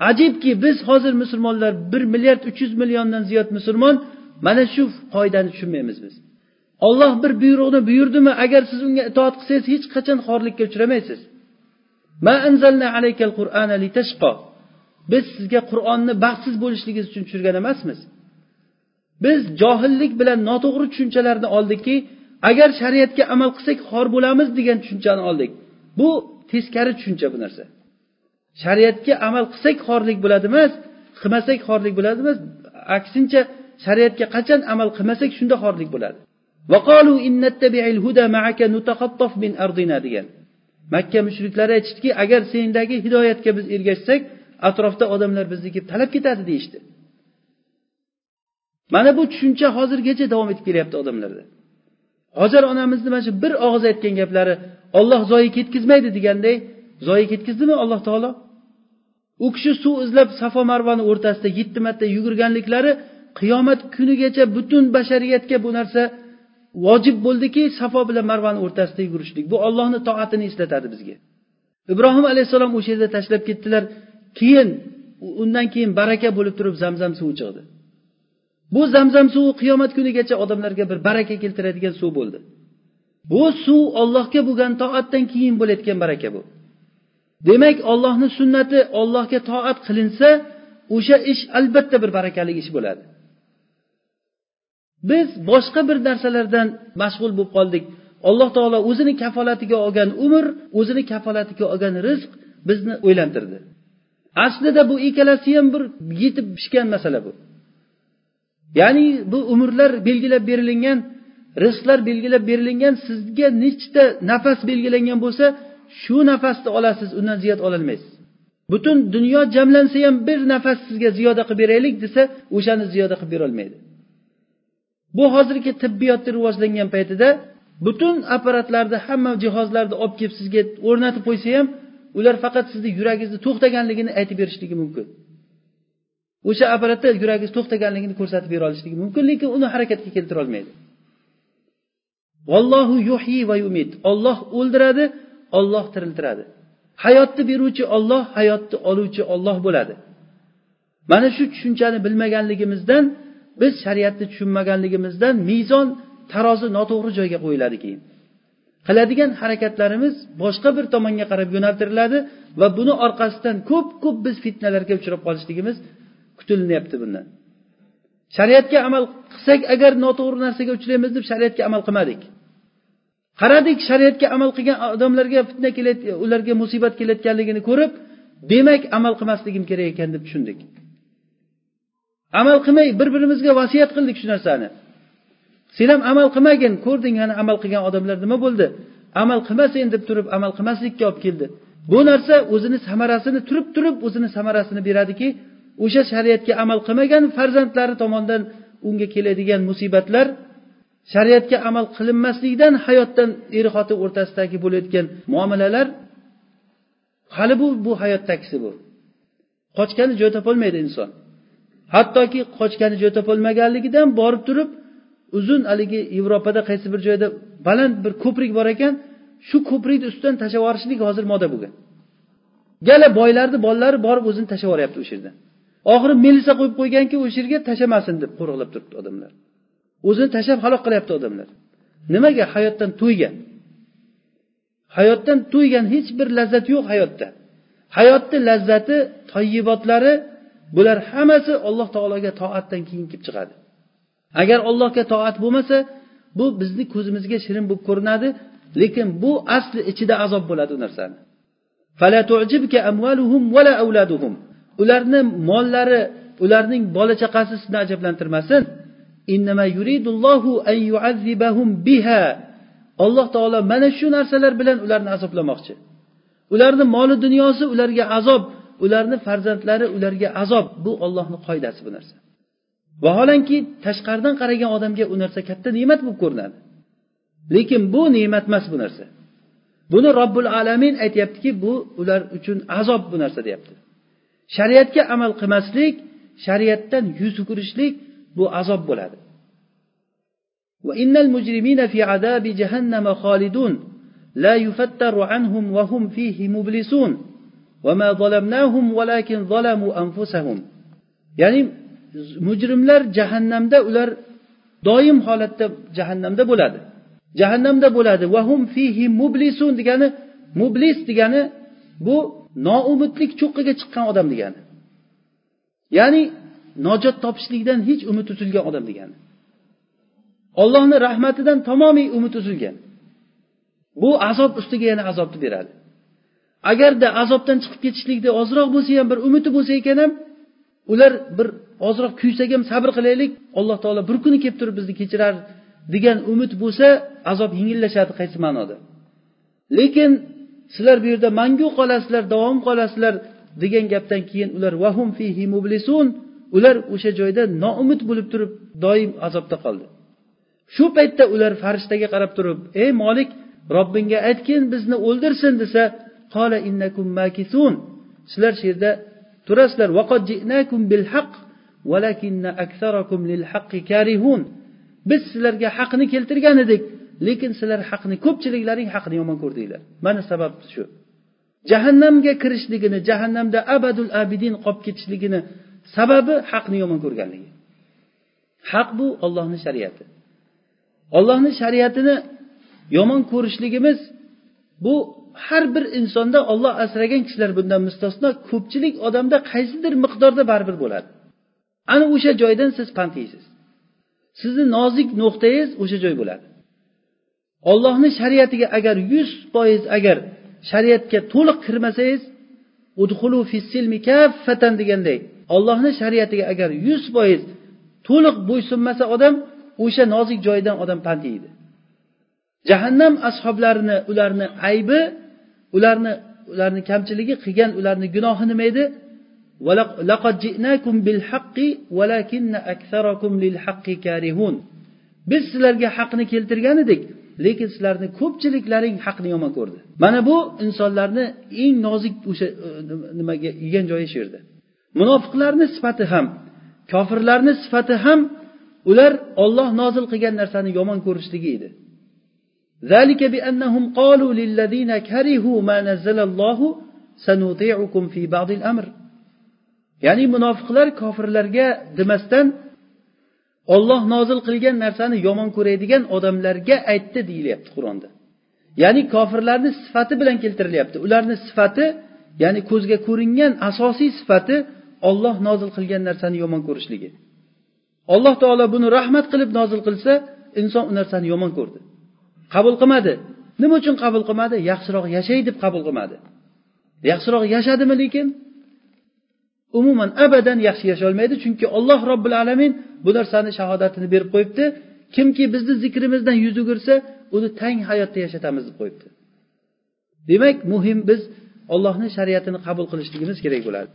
ajibki biz hozir musulmonlar bir milliard uch yuz milliondan ziyod musulmon mana shu qoidani tushunmaymiz biz. Olloh bir buyruqni buyurdimi agar siz unga itoat qilsangiz hech qachon xorlikka uchramaysiz. Biz sizga qur'onni baxtsiz bo'lishligingiz uchun tushirgan emasmiz. Biz johillik bilan noto'g'ri tushunchalarni oldikki agar shariatga amal qilsak xor bo'lamiz degan tushunchani oldik. Bu teskari tushuncha bu narsa. Shariatga amal qilsak xorlik bo'ladi emas qilmasak xorlik bo'ladi emas aksincha shariatga qachon amal qilmasak shunda xorlik bo'ladi. Degan. Makka mushriklari aytishdiki agar sendagi hidoyatga biz ergashsak atrofda odamlar bizni kelib talab ketadi deyishdi. Mana bu tushuncha hozirgacha davom etib kelyapti odamlarda. Hojar onamizni mana shu bir og'iz aytgan gaplari olloh zoyi ketkazmaydi deganday zoyi ketkazdimi alloh taolo? U kishi suv izlab safo marvani o'rtasida yetti marta yugurganliklari qiyomat kunigacha butun bashariyatga bu narsa vojib bo'ldiki safo bilan marvani o'rtasida yugurishlik. Bu ollohni toatini eslatadi bizga. Ibrohim alayhissalom o'sha yerda tashlab ketdilar. Keyin undan keyin baraka bo'lib turib zamzam suvi chiqdi. Bu zamzam suvi qiyomat kunigacha odamlarga bir baraka keltiradigan suv bo'ldi. Bu suv ollohga bo'lgan toatdan keyin bo'layotgan baraka bu. Demak ollohni sunnati ollohga toat qilinsa o'sha ish albatta bir barakali ish bo'ladi. Biz boshqa bir narsalardan mashg'ul bo'lib qoldik. Alloh taolo o'zini kafolatiga olgan umr o'zini kafolatiga olgan rizq bizni o'ylantirdi. Aslida bu ikkalasi ham bir yetib pishgan masala bu. Ya'ni bu umrlar belgilab berilingan rizqlar belgilab berilingan sizga nechta nafas belgilangan bo'lsa shu nafasni olasiz undan ziyod ololmaysiz butun dunyo jamlansa ham bir nafas sizga ziyoda qilib beraylik desa o'shani ziyoda qilib berolmaydi. Bu hozirgi tibbiyotni rivojlangan paytida butun apparatlarni hamma jihozlarni olib kelib sizga o'rnatib qo'ysa ham ular faqat sizni yuragingizni to'xtaganligini aytib berishligi mumkin. O'sha apparatda yuragingiz to'xtaganligini ko'rsatib bera olishligi mumkin lekin uni harakatga keltira olmaydi. Vallohu yuhyi va yumit olloh o'ldiradi olloh tiriltiradi. Hayotni beruvchi olloh hayotni oluvchi olloh bo'ladi. Mana shu tushunchani bilmaganligimizdan biz shariatni tushunmaganligimizdan mezon tarozi noto'g'ri joyga qo'yiladi keyin. Qiladigan harakatlarimiz boshqa bir tomonga qarab yo'naltiriladi va buni orqasidan ko'p ko'p biz fitnalarga uchrab qolishligimiz kutilinyapti bundan. Shariatga amal qilsak agar noto'g'ri narsaga uchraymiz deb shariatga amal qilmadik. Qaradik shariatga amal qilgan odamlarga fitna kelayotgan ularga musibat kelayotganligini ko'rib demak amal qilmasligim kerak ekan deb tushundik. Amal qilmay bir birimizga vasiyat qildik shu narsani. Sen ham amal qilmagin. Ko'rding ana amal qilgan odamlar nima bo'ldi? Amal qilmasin deb turib amal qilmaslikka olib keldi. Bu narsa o'zini samarasini turib turib o'zini samarasini beradiki o'sha shariatga amal qilmagan farzandlari tomonidan unga keladigan musibatlar shariatga amal qilinmaslikdan hayotdan er xotin o'rtasidagi bo'layotgan muomalalar hali bu bu hayotdagisi bu. Qochgani joy topolmaydi inson. Hattoki qochgani joy topolmaganligidan borib turib uzun haligi yevropada qaysi bir joyda baland bir ko'prik bor ekan shu ko'prikni ustidan tashlab yuborishlik hozir moda bo'lgan. Gala boylarni bolalari borib o'zini tashlab yuboryapti o'sha yerdan oxiri milisa qo'yib qo'yganki o'sha yerga tashlamasin deb qo'riqlab turibdi odamlar. O'zini tashlab halok qilyapti odamlar. Nimaga? Hayotdan to'ygan. Hayotdan to'ygan hech bir lazzat yo'q hayotda. Hayotni lazzati toyibotlari bular hammasi alloh taologa toatdan keyin kelib chiqadi. Agar allohga toat bo'lmasa bu bizni ko'zimizga shirin bo'lib ko'rinadi lekin bu asli ichida azob bo'ladi u narsani. Ularni mollari ularning bola chaqasi sizni ajablantirmasin. Alloh taolo mana shu narsalar bilan ularni azoblamoqchi. Ularni moli dunyosi ularga azob ularni farzandlari ularga azob. Bu ollohni qoidasi bu narsa. vaholanki tashqaridan qaragan odamga u narsa katta ne'mat bo'lib ko'rinadi lekin bu ne'mat emas bu narsa buni robbil alamin aytyaptiki bu ular uchun azob bu narsa deyapti shariatga amal qilmaslik shariatdan yuz o'girishlik bu azob bo'ladi وإن المجرمين في عذاب جهنم خالدون لا يفتر عنهم وهم فيه مبلسون وما ظلمناهم ولكن ظلموا أنفسهم ya'ni mujrimlar jahannamda ular doim holatda jahannamda bo'ladi. Jahannamda bo'ladi. Vahum fihi mublisun degani mublis degani bu noumidlik cho'qqiga chiqqan odam degani. Ya'ni nojot topishlikdan hech umid uzilgan odam degani. Ollohni rahmatidan tamomiy umid uzilgan bu azob ustiga yana azobni beradi. Agarda azobdan chiqib ketishlikda ozroq bo'lsa ham bir umidi bo'lsa ekan ham ular bir ozroq kuysak ham sabr qilaylik. Alloh taolo bir kuni kelib turib bizni kechirar degan umid bo'lsa azob yengillashadi qaysi ma'noda. Lekin sizlar bu yerda mangu qolasizlar davom qolasizlar degan gapdan keyin ular vahum fihi mublisun ular o'sha joyda noumid bo'lib turib doim azobda qoldi. Shu paytda ular farishtaga qarab turib ey molik robbingga aytgin bizni o'ldirsin desa qola innakum makisun sizlar shu yerda turasizlar biz sizlarga haqni keltirgan edik lekin sizlar haqni ko'pchiliklaring haqni yomon ko'rdinglar. Mana sabab shu. Jahannamga kirishligini jahannamda abadul abidin qolib ketishligini sababi haqni yomon ko'rganligi. Haq bu ollohni shariati. Ollohni shariatini yomon ko'rishligimiz bu har bir insonda olloh asragan kishilar bundan mustasno ko'pchilik odamda qaysidir miqdorda baribir bo'ladi. Ana o'sha joydan siz pand yeysiz. Sizni nozik nuqtangiz o'sha joy bo'ladi. Ollohni shariatiga agar yuz foiz agar shariatga to'liq kirmasangiz udhulu fissilmi kaffatan deganday ollohni shariatiga agar yuz foiz to'liq bo'ysunmasa odam o'sha nozik joyidan odam pand yeydi. Jahannam ashoblarini ularni aybi ularni ularni kamchiligi qilgan ularni gunohi nima edi? biz sizlarga haqni keltirgan edik lekin sizlarni ko'pchiliklaring haqni yomon ko'rdi mana bu insonlarni eng nozik o'sha e, nimaga yegan joyi shu yerda munofiqlarni sifati ham kofirlarni sifati ham ular olloh nozil qilgan narsani yomon ko'rishligi edi ذلك بأنهم قالوا للذين كرهوا ما نزل الله سنطيعكم في بعض الأمر ya'ni munofiqlar kofirlarga demasdan olloh nozil qilgan narsani yomon ko'radigan odamlarga aytdi deyilyapti qur'onda. Ya'ni kofirlarni sifati bilan keltirilyapti. Ularni sifati ya'ni ko'zga ko'ringan asosiy sifati olloh nozil qilgan narsani yomon ko'rishligi. Alloh taolo buni rahmat qilib nozil qilsa inson u narsani yomon ko'rdi. Qabul qilmadi. Nima uchun qabul qilmadi? Yaxshiroq yashay deb qabul qilmadi. Yaxshiroq yashadimi lekin? Umuman abadan yaxshi yasholmaydi. Chunki alloh robbil alamin bu narsani shahodatini berib qo'yibdi. Kimki bizni zikrimizdan yuz o'girsa uni tang hayotda yashatamiz deb qo'yibdi. Demak muhim biz ollohni shariatini qabul qilishligimiz kerak bo'ladi.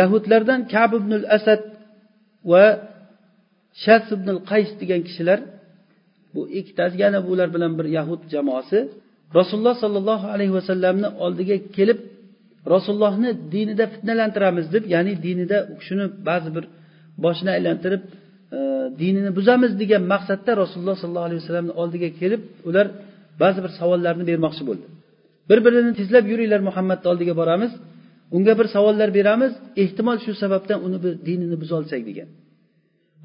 Yahudlardan kab ibn asad va shas ibn qays degan kishilar bu ikkitasi yana bular bilan bir yahud jamoasi rasululloh sollallohu alayhi vasallamni oldiga kelib rasulullohni dinida fitnalantiramiz deb ya'ni dinida u kishini ba'zi bir boshini aylantirib e, dinini buzamiz degan maqsadda rasululloh sollallohu alayhi vasallamni oldiga kelib ular ba'zi bir savollarni bermoqchi bo'ldi. Bir birini tezlab yuringlar muhammadni oldiga boramiz. Unga bir savollar beramiz. Ehtimol shu sababdan uni bir dinini buzolsak degan.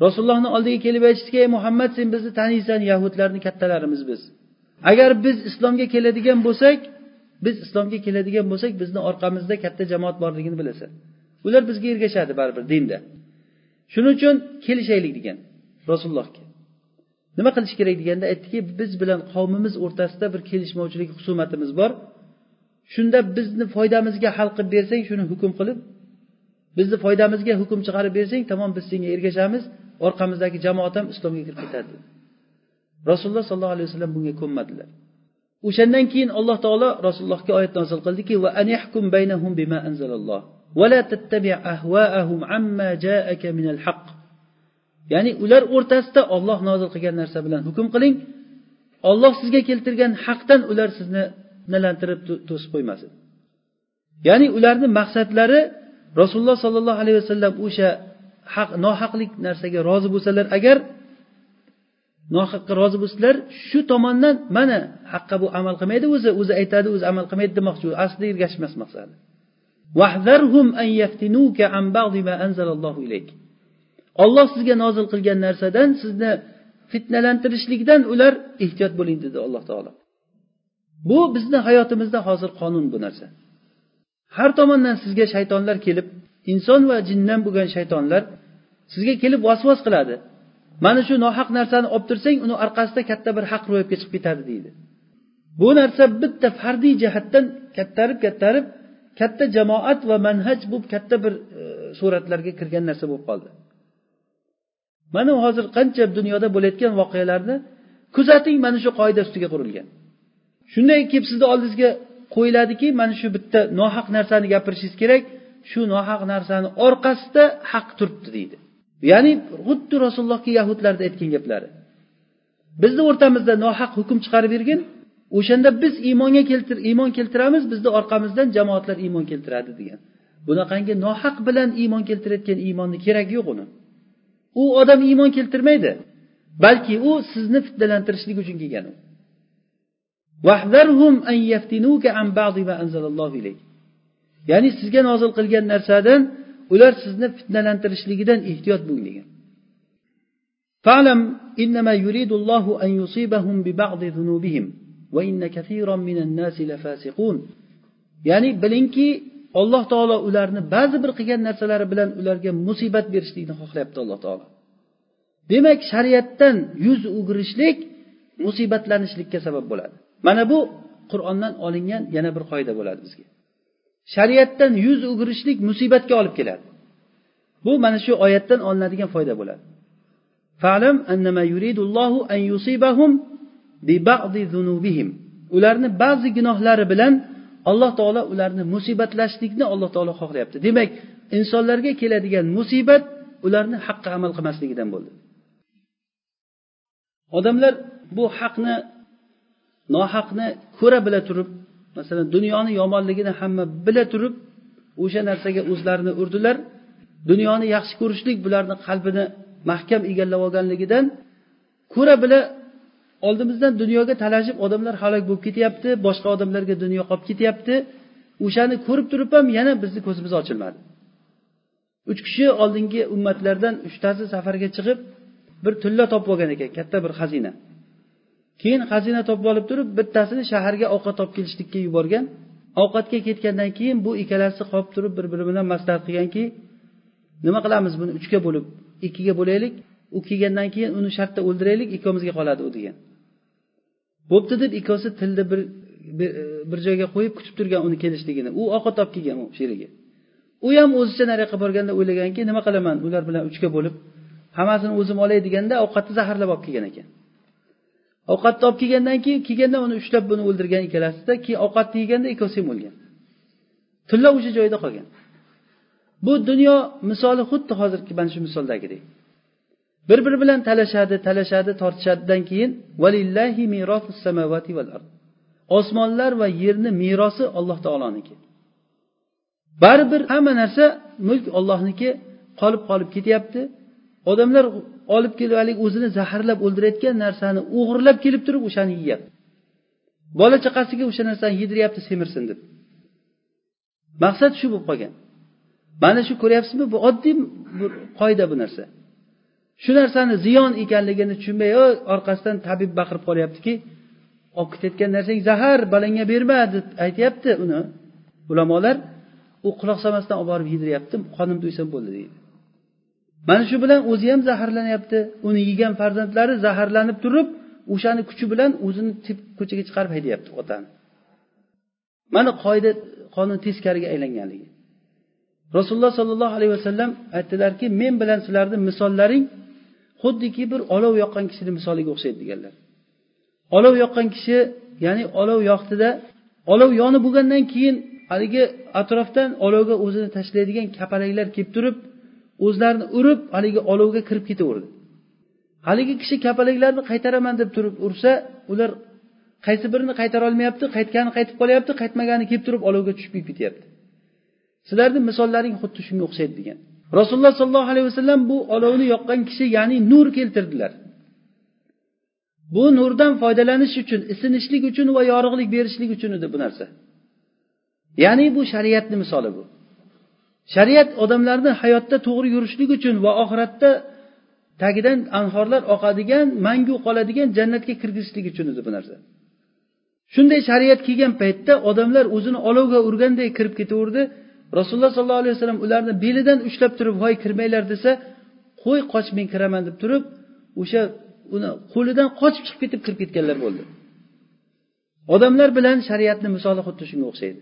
Rasulullohni oldiga kelib aytishdiki ey muhammad sen bizni taniysan yahudlarni kattalarimiz biz. Agar biz islomga keladigan bo'lsak biz islomga keladigan bo'lsak bizni orqamizda katta jamoat borligini bilasan. Ular bizga ergashadi baribir dinda. Shuning uchun kelishaylik degan rasulullohga. Nima qilish kerak deganda aytdiki biz bilan qavmimiz o'rtasida bir kelishmovchilik husumatimiz bor. Shunda bizni foydamizga hal qilib bersang shuni hukm qilib bizni foydamizga hukm chiqarib bersang tamom biz senga ergashamiz orqamizdagi jamoat ham islomga kirib ketadi. Rasululloh sollallohu alayhi vasallam bunga ko'nmadilar. o'shandan keyin alloh taolo rasulullohga oyat nozil qildiki va anihkum baynahum bima anzalalloh ولا تتبع أهواءهم عما جاءك من الحق ya'ni ular o'rtasida olloh nozil qilgan narsa bilan hukm qiling olloh sizga keltirgan haqdan ular sizni fitnalantirib to'sib qo'ymasin ya'ni ularni maqsadlari rasululloh sollallohu alayhi vasallam o'sha haq nohaqlik narsaga rozi bo'lsalar agar nohaqqa rozi bo'lsalar shu tomondan mana haqqa bu amal qilmaydi o'zi o'zi aytadi o'zi amal qilmaydi demoqchi aslida ergashish emas maqsadi. Olloh sizga nozil qilgan narsadan sizni fitnalantirishlikdan ular ehtiyot bo'ling dedi alloh taolo. Bu bizni hayotimizda hozir qonun bu narsa. Har tomondan sizga shaytonlar kelib inson va jindan bo'lgan shaytonlar sizga kelib vasvas qiladi. Mana shu nohaq narsani olib tursang uni orqasida katta bir haq ro'yobga chiqib ketadi deydi. Bu narsa bitta fardiy jihatdan kattarib kattarib katta jamoat va manhaj bu katta bir e, suratlarga kirgan narsa bo'lib qoldi. Mana hozir qancha dunyoda bo'layotgan voqealarni kuzating mana shu qoida ustiga qurilgan. Shunday kelib sizni oldingizga qo'yiladiki mana shu bitta nohaq narsani gapirishingiz kerak shu nohaq narsani orqasida haq turibdi deydi. Ya'ni xuddi rasulullohga yahudlarni aytgan gaplari. Bizni o'rtamizda nohaq hukm chiqarib bergin o'shanda biz iymonga keltir iymon keltiramiz bizni orqamizdan jamoatlar iymon keltiradi degan. Bunaqangi nohaq bilan iymon keltirayotgan iymonni keragi yo'q uni. U odam iymon keltirmaydi balki u sizni fitnalantirishlik uchun kelgan u. Ya'ni sizga nozil qilgan narsadan ular sizni fitnalantirishligidan ehtiyot bo'ling degan فاعلم إنما يريد الله أن يصيبهم ببعض ذنوبهم وإن كثيرا من الناس لفاسقون ya'ni bilingki alloh taolo ularni ba'zi bir qilgan narsalari bilan ularga musibat berishlikni xohlayapti alloh taolo demak shariatdan yuz o'girishlik musibatlanishlikka sabab bo'ladi mana bu qur'ondan olingan yana bir qoida bo'ladi bizga Shariatdan yuz o'girishlik musibatga olib keladi. Bu mana shu oyatdan olinadigan foyda bo'ladi. Fa'lam annama yuridullohu an yusibahum bi bagdizunubihim. ularni ba'zi gunohlari bilan alloh taolo ularni musibatlashlikni alloh taolo xohlayapti. Demak insonlarga keladigan musibat ularni haqqa amal qilmasligidan bo'ldi. Odamlar bu haqni nohaqni ko'ra bila turib masalan dunyoni yomonligini hamma bila turib o'sha narsaga o'zlarini urdilar. Dunyoni yaxshi ko'rishlik bularni qalbini mahkam egallab olganligidan ko'ra bila oldimizdan dunyoga talashib odamlar halok bo'lib ketyapti boshqa odamlarga dunyo qolib ketyapti. O'shani ko'rib turib ham yana bizni ko'zimiz ochilmadi. Uch kishi oldingi ummatlardan uchtasi safarga chiqib bir tilla topib olgan ekan katta bir xazina. Keyin xazina topib olib turib bittasini shaharga ovqat olib kelishlikka yuborgan. Ovqatga ketgandan keyin bu ikkalasi qolib turib bir biri bilan maslahat qilganki nima qilamiz buni? Uchga bo'lib ikkiga bo'laylik. U kelgandan keyin uni shartta o'ldiraylik ikkovimizga qoladi u degan. Bo'pti deb ikkovsi tilni bir bir joyga qo'yib kutib turgan uni kelishligini. U ovqat olib kelgan u sherigi u ham o'zicha nariyoqqa borganda o'ylaganki nima qilaman? Ular bilan uchga bo'lib hammasini o'zim olay deganda ovqatni zaharlab olib kelgan ekan. Ovqatni olib kelgandan keyin kelganda uni ushlab buni o'ldirgan ikkalasida keyin ovqatni yeganda ikkovsi ham o'lgan. Tilla o'sha joyda qolgan. Bu dunyo misoli xuddi hozirgi mana shu misoldagidek bir biri bilan talashadi talashadi tortishadidan keyin valillahi samavati val ard. Osmonlar va yerni merosi alloh taoloniki. Baribir hamma narsa mulk ollohniki qolib qolib ketyapti. Odamlar olib kelib haligi o'zini zaharlab o'ldirayotgan narsani o'g'irlab kelib turib o'shani yeyapti. Bola chaqasiga o'sha narsani yediryapti semirsin deb. Maqsad shu bo'lib qolgan. Mana shu ko'ryapsizmi bu oddiy bir qoida bu narsa. Shu narsani ziyon ekanligini tushunmay orqasidan tabib baqirib qolyaptiki olib ketayotgan narsang zahar balangga berma deb aytyapti uni ulamolar. U quloq solmasdan olib borib yediryapti qonim to'ysam bo'ldi deydi. Mana shu bilan o'zi ham zaharlanyapti. Uni yegan farzandlari zaharlanib turib o'shani kuchi bilan o'zini ko'chaga chiqarib haydayapti otani. Mana qoida qonun teskariga aylanganligi. Rasululloh sollallohu alayhi vasallam aytdilarki men bilan sizlarni misollaring xuddiki bir olov yoqqan kishini misoliga o'xshaydi deganlar. Olov yoqqan kishi ya'ni olov yoqdida olov yonib bo'lgandan keyin haligi atrofdan olovga o'zini tashlaydigan kapalaklar kelib turib o'zlarini urib haligi olovga kirib ketaverdi. Haligi kishi kapalaklarni qaytaraman deb turib ursa ular qaysi birini qaytara olmayapti qaytgani qaytib qolyapti qaytmagani kelib turib olovga tushib ketyapti. Sizlarni misollaring xuddi shunga o'xshaydi degan. Rasululloh sollallohu alayhi vasallam bu olovni yoqqan kishi ya'ni nur keltirdilar. Bu nurdan foydalanish uchun isinishlik uchun va yorug'lik berishlik uchun edi bu narsa. Ya'ni bu shariatni misoli bu. Shariat odamlarni hayotda to'g'ri yurishlik uchun va oxiratda tagidan anhorlar oqadigan mangu qoladigan jannatga kirgizishlik uchun o'zi bu narsa. Shunday shariat kelgan paytda odamlar o'zini olovga urganday kirib ketaverdi. Rasululloh sollallohu alayhi vasallam ularni belidan ushlab turib voy kirmanglar desa qo'y qoch men kiraman deb turib o'sha uni qo'lidan qochib chiqib ketib kirib ketganlar bo'ldi. Odamlar bilan shariatni misoli xuddi shunga o'xshaydi.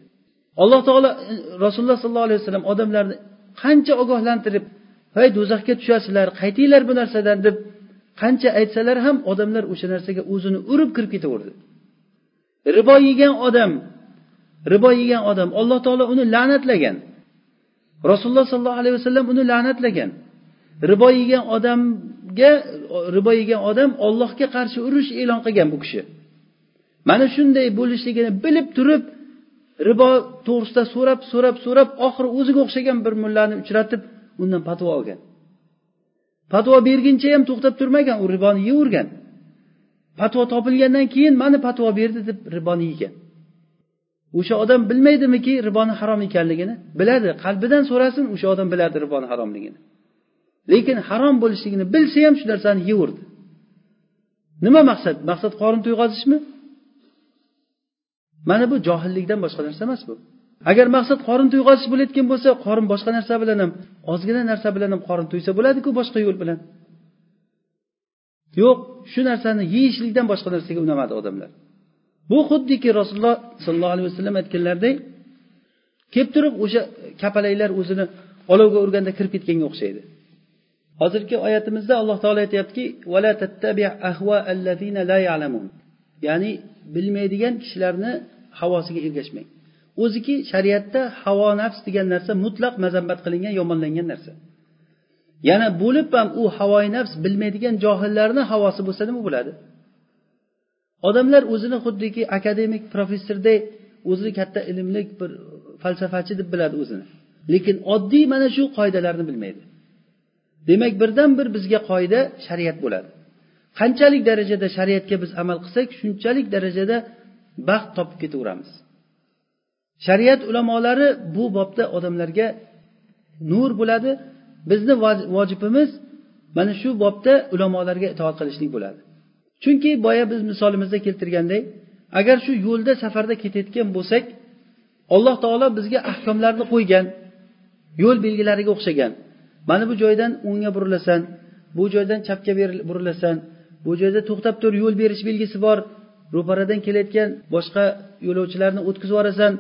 Alloh taolo e, rasululloh sollallohu alayhi vasallam odamlarni qancha ogohlantirib hay do'zaxga tushasizlar qaytinglar bu narsadan deb qancha aytsalar ham odamlar o'sha narsaga o'zini urib kirib ketaverdi. Ribo yegan odam ribo yegan odam alloh taolo uni la'natlagan. Rasululloh sollallohu alayhi vasallam uni la'natlagan. Ribo yegan odamga ribo yegan odam ollohga qarshi urush e'lon qilgan bu kishi. Mana shunday bo'lishligini bilib turib ribo to'g'risida so'rab so'rab so'rab oxiri o'ziga o'xshagan bir mullani uchratib undan patvo olgan. Patvo berguncha ham to'xtab turmagan u riboni yeyavergan patvo topilgandan keyin mana patvo berdi deb riboni yegan. O'sha odam bilmaydimiki riboni harom ekanligini? Biladi qalbidan so'rasin o'sha odam biladi riboni haromligini. Lekin harom bo'lishligini bilsa ham shu narsani yeyaverdi nima maqsad? Maqsad qorin to'yg'azishmi mana bu johillikdan boshqa narsa emas bu. Agar maqsad qorin to'yg'azish bo'layotgan bo'lsa qorin boshqa narsa bilan ham ozgina narsa bilan ham qorin to'ysa bo'ladiku boshqa yo'l bilan. Yo'q shu narsani yeyishlikdan boshqa narsaga unamadi odamlar. Bu xuddiki rasululloh sollallohu alayhi vasallam aytganlaridek kelib turib o'sha kapalaklar o'zini olovga urganda kirib ketganga o'xshaydi. Hozirgi oyatimizda alloh taolo aytyaptiki ya'ni bilmaydigan kishilarni havosiga ergashmang. O'ziki shariatda havo nafs degan narsa mutlaq mazambat qilingan yomonlangan narsa. Yana bo'lib ham u havoi nafs bilmaydigan johillarni havosi bo'lsa nima bo'ladi? Odamlar o'zini xuddiki akademik professorday o'zini katta ilmli bir falsafachi deb biladi o'zini. Lekin oddiy mana shu qoidalarni bilmaydi. Demak birdan bir bizga qoida shariat bo'ladi. Qanchalik darajada shariatga biz amal qilsak shunchalik darajada baxt topib ketaveramiz. Shariat ulamolari bu bobda odamlarga nur bo'ladi. Bizni vojibimiz mana shu bobda ulamolarga itoat qilishlik bo'ladi. Chunki boya biz misolimizda keltirgandek agar shu yo'lda safarda ketayotgan bo'lsak alloh taolo bizga ahkomlarni qo'ygan yo'l belgilariga o'xshagan. Mana bu joydan o'ngga burilasan bu joydan chapga burilasan bu joyda to'xtab tur yo'l berish belgisi bor ro'paradan kelayotgan boshqa yo'lovchilarni o'tkazib yuborasan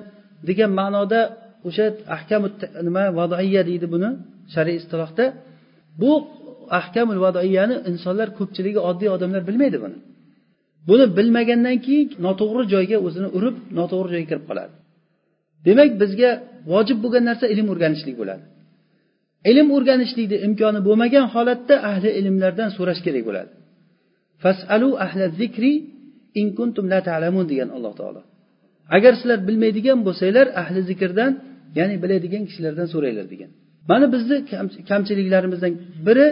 degan ma'noda o'sha ahkamu nima vadoiya deydi buni shar'iy istilohda. Bu ahkamul vadoiyani insonlar ko'pchiligi oddiy odamlar bilmaydi buni. Buni bilmagandan keyin noto'g'ri joyga o'zini urib noto'g'ri joyga kirib qoladi. Demak bizga vojib bo'lgan narsa ilm o'rganishlik bo'ladi. Ilm o'rganishlikni imkoni bo'lmagan holatda ahli ilmlardan so'rash kerak bo'ladi. Fasalu ahla zikri in kuntum la ta'lamun degan alloh taolo. Agar sizlar bilmaydigan bo'lsanglar ahli zikrdan ya'ni biladigan kishilardan so'ranglar degan. Mana bizni kamchiliklarimizdan biri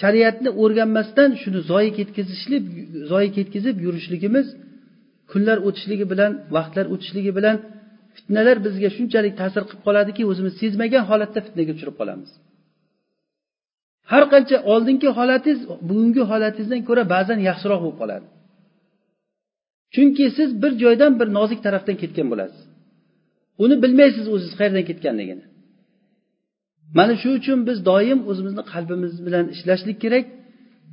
shariatni o'rganmasdan shuni zoyi ketkazishlik zoyi ketkazib yurishligimiz kunlar o'tishligi bilan vaqtlar o'tishligi bilan fitnalar bizga shunchalik ta'sir qilib qoladiki o'zimiz sezmagan holatda fitnaga uchrab qolamiz. Har qancha oldingi holatingiz bugungi holatingizdan ko'ra ba'zan yaxshiroq bo'lib qoladi. Chunki siz bir joydan bir nozik tarafdan ketgan bo'lasiz. Uni bilmaysiz o'zingiz qayerdan ketganligini. Mana shu uchun biz doim o'zimizni qalbimiz bilan ishlashlik kerak.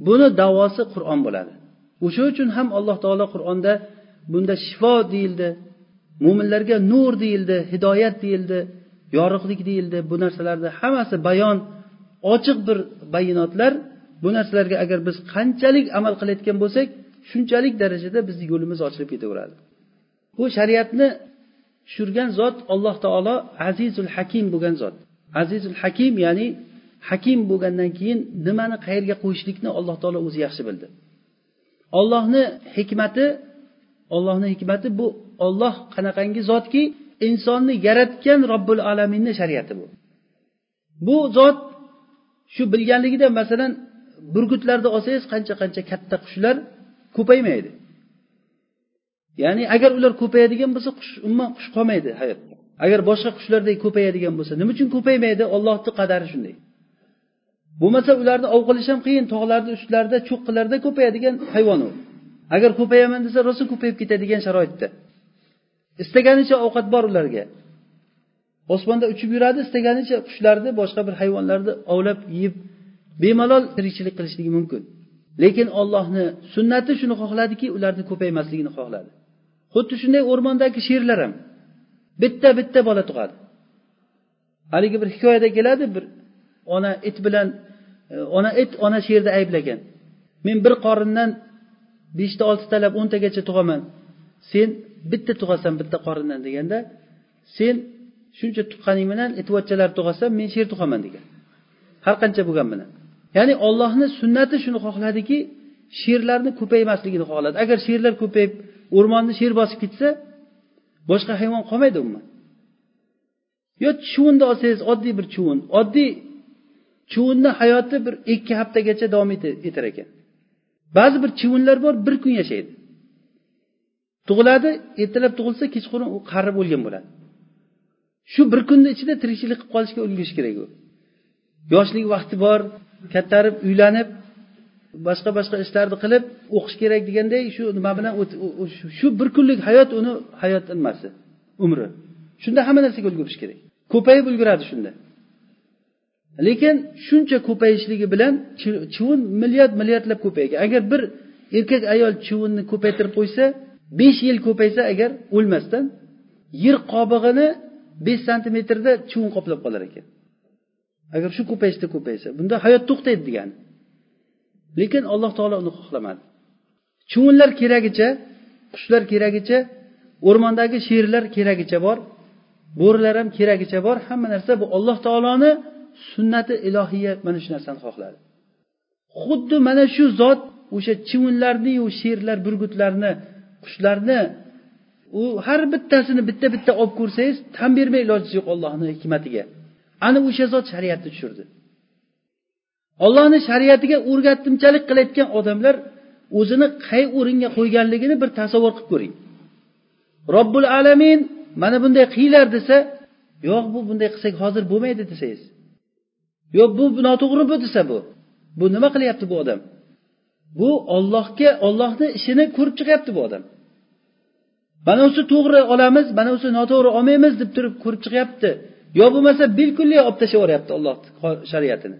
Buni davosi qur'on bo'ladi. O'sha uchun ham alloh taolo qur'onda bunda shifo deyildi mo'minlarga nur deyildi hidoyat deyildi yorug'lik deyildi. Bu narsalarni hammasi bayon ochiq bir bayonotlar bu narsalarga agar biz qanchalik amal qilayotgan bo'lsak shunchalik darajada bizni yo'limiz ochilib ketaveradi. Bu shariatni tushirgan zot alloh taolo azizul hakim bo'lgan zot. Azizul hakim ya'ni hakim bo'lgandan keyin nimani qayerga qo'yishlikni alloh taolo o'zi yaxshi bildi. Ollohni hikmati ollohni hikmati bu olloh qanaqangi zotki insonni yaratgan robbil alaminni shariati bu. Bu zot shu bilganligida masalan burgutlarni olsangiz qancha qancha katta qushlar ko'paymaydi. Ya'ni agar ular ko'payadigan bo'lsa qush umuman qush qolmaydi hayotda. Agar boshqa qushlardek ko'payadigan bo'lsa nima uchun ko'paymaydi? Ollohni qadari shunday. Bo'lmasa ularni ov qilish ham qiyin tog'larni ustlarida cho'qqilarda ko'payadigan hayvon u. Agar ko'payaman desa rosa ko'payib ketadigan sharoitda. Istaganicha ovqat bor ularga. Osmonda uchib yuradi istaganicha qushlarni boshqa bir hayvonlarni ovlab yeb bemalol tirikchilik qilishligi mumkin. Lekin ollohni sunnati shuni xohladiki ularni ko'paymasligini xohladi. Xuddi shunday o'rmondagi sherlar ham bitta bitta bola tug'adi. Haligi bir hikoyada keladi bir ona it bilan e, ona it ona sherni ayblagan. Men bir qorindan beshta oltitalab o'ntagacha tug'aman. Sen bitta tug'asan bitta qorindan deganda sen shuncha tuqqaning bilan itvachchalar tug'asan men sher tug'aman degan. Har qancha bo'lgan bilan. Ya'ni ollohni sunnati shuni xohladiki sherlarni ko'paymasligini xohladi. Agar sherlar ko'payib o'rmonni sher bosib ketsa boshqa hayvon qolmaydi umuman. Yo chuvunni olsangiz oddiy bir chuvun oddiy chuvunni hayoti bir ikki haftagacha davom etar ekan. Ba'zi bir chivunlar bor bir kun yashaydi. Tug'iladi ertalab tug'ilsa kechqurun u qarib o'lgan bo'ladi. Shu bir kunni ichida tirikchilik qilib qolishga ulgurish kerak u. Yoshlik vaqti bor kattarib uylanib boshqa boshqa ishlarni qilib o'qish kerak deganday shu nima bilan shu bir kunlik hayot uni hayot nimasi umri. Shunda hamma narsaga ulgurish kerak. Ko'payib ulguradi shunda. Lekin shuncha ko'payishligi bilan chivin milliard milliardlab ko'paygan. Agar bir erkak ayol chivinni ko'paytirib qo'ysa besh yil ko'paysa agar o'lmasdan yer qobig'ini besh santimetrda chivin qoplab qolar ekan. Agar shu ko'payishda ko'paysa bunda hayot to'xtaydi degani. Lekin alloh taolo uni xohlamadi. Chuvunlar keragicha qushlar keragicha o'rmondagi sherlar keragicha bor bo'rilar ham keragicha bor hamma narsa bu alloh taoloni sunnati ilohiya mana shu narsani xohladi. Xuddi mana shu zot o'sha chivinlarniyu sherlar burgutlarni qushlarni u har bittasini bitta bitta olib ko'rsangiz tan bermay ilojisi yo'q ollohni hikmatiga. Ana o'sha zot shariatni tushirdi. Ollohni shariatiga o'rgatimchalik qilayotgan odamlar o'zini qay o'ringa qo'yganligini bir tasavvur qilib ko'ring. Robbul alamin mana bunday qilinglar desa yo'q bu bunday qilsak hozir bo'lmaydi desangiz. Yo'q bu noto'g'ri bu desa bu. Bu nima qilyapti bu odam? Bu ollohga ollohni ishini ko'rib chiqyapti bu odam. Mana usi to'g'ri olamiz mana usi noto'g'ri olmaymiz deb turib ko'rib chiqyapti. Yo bo'lmasa bilkulli olib tashlab yuboryapti olloh shariatini.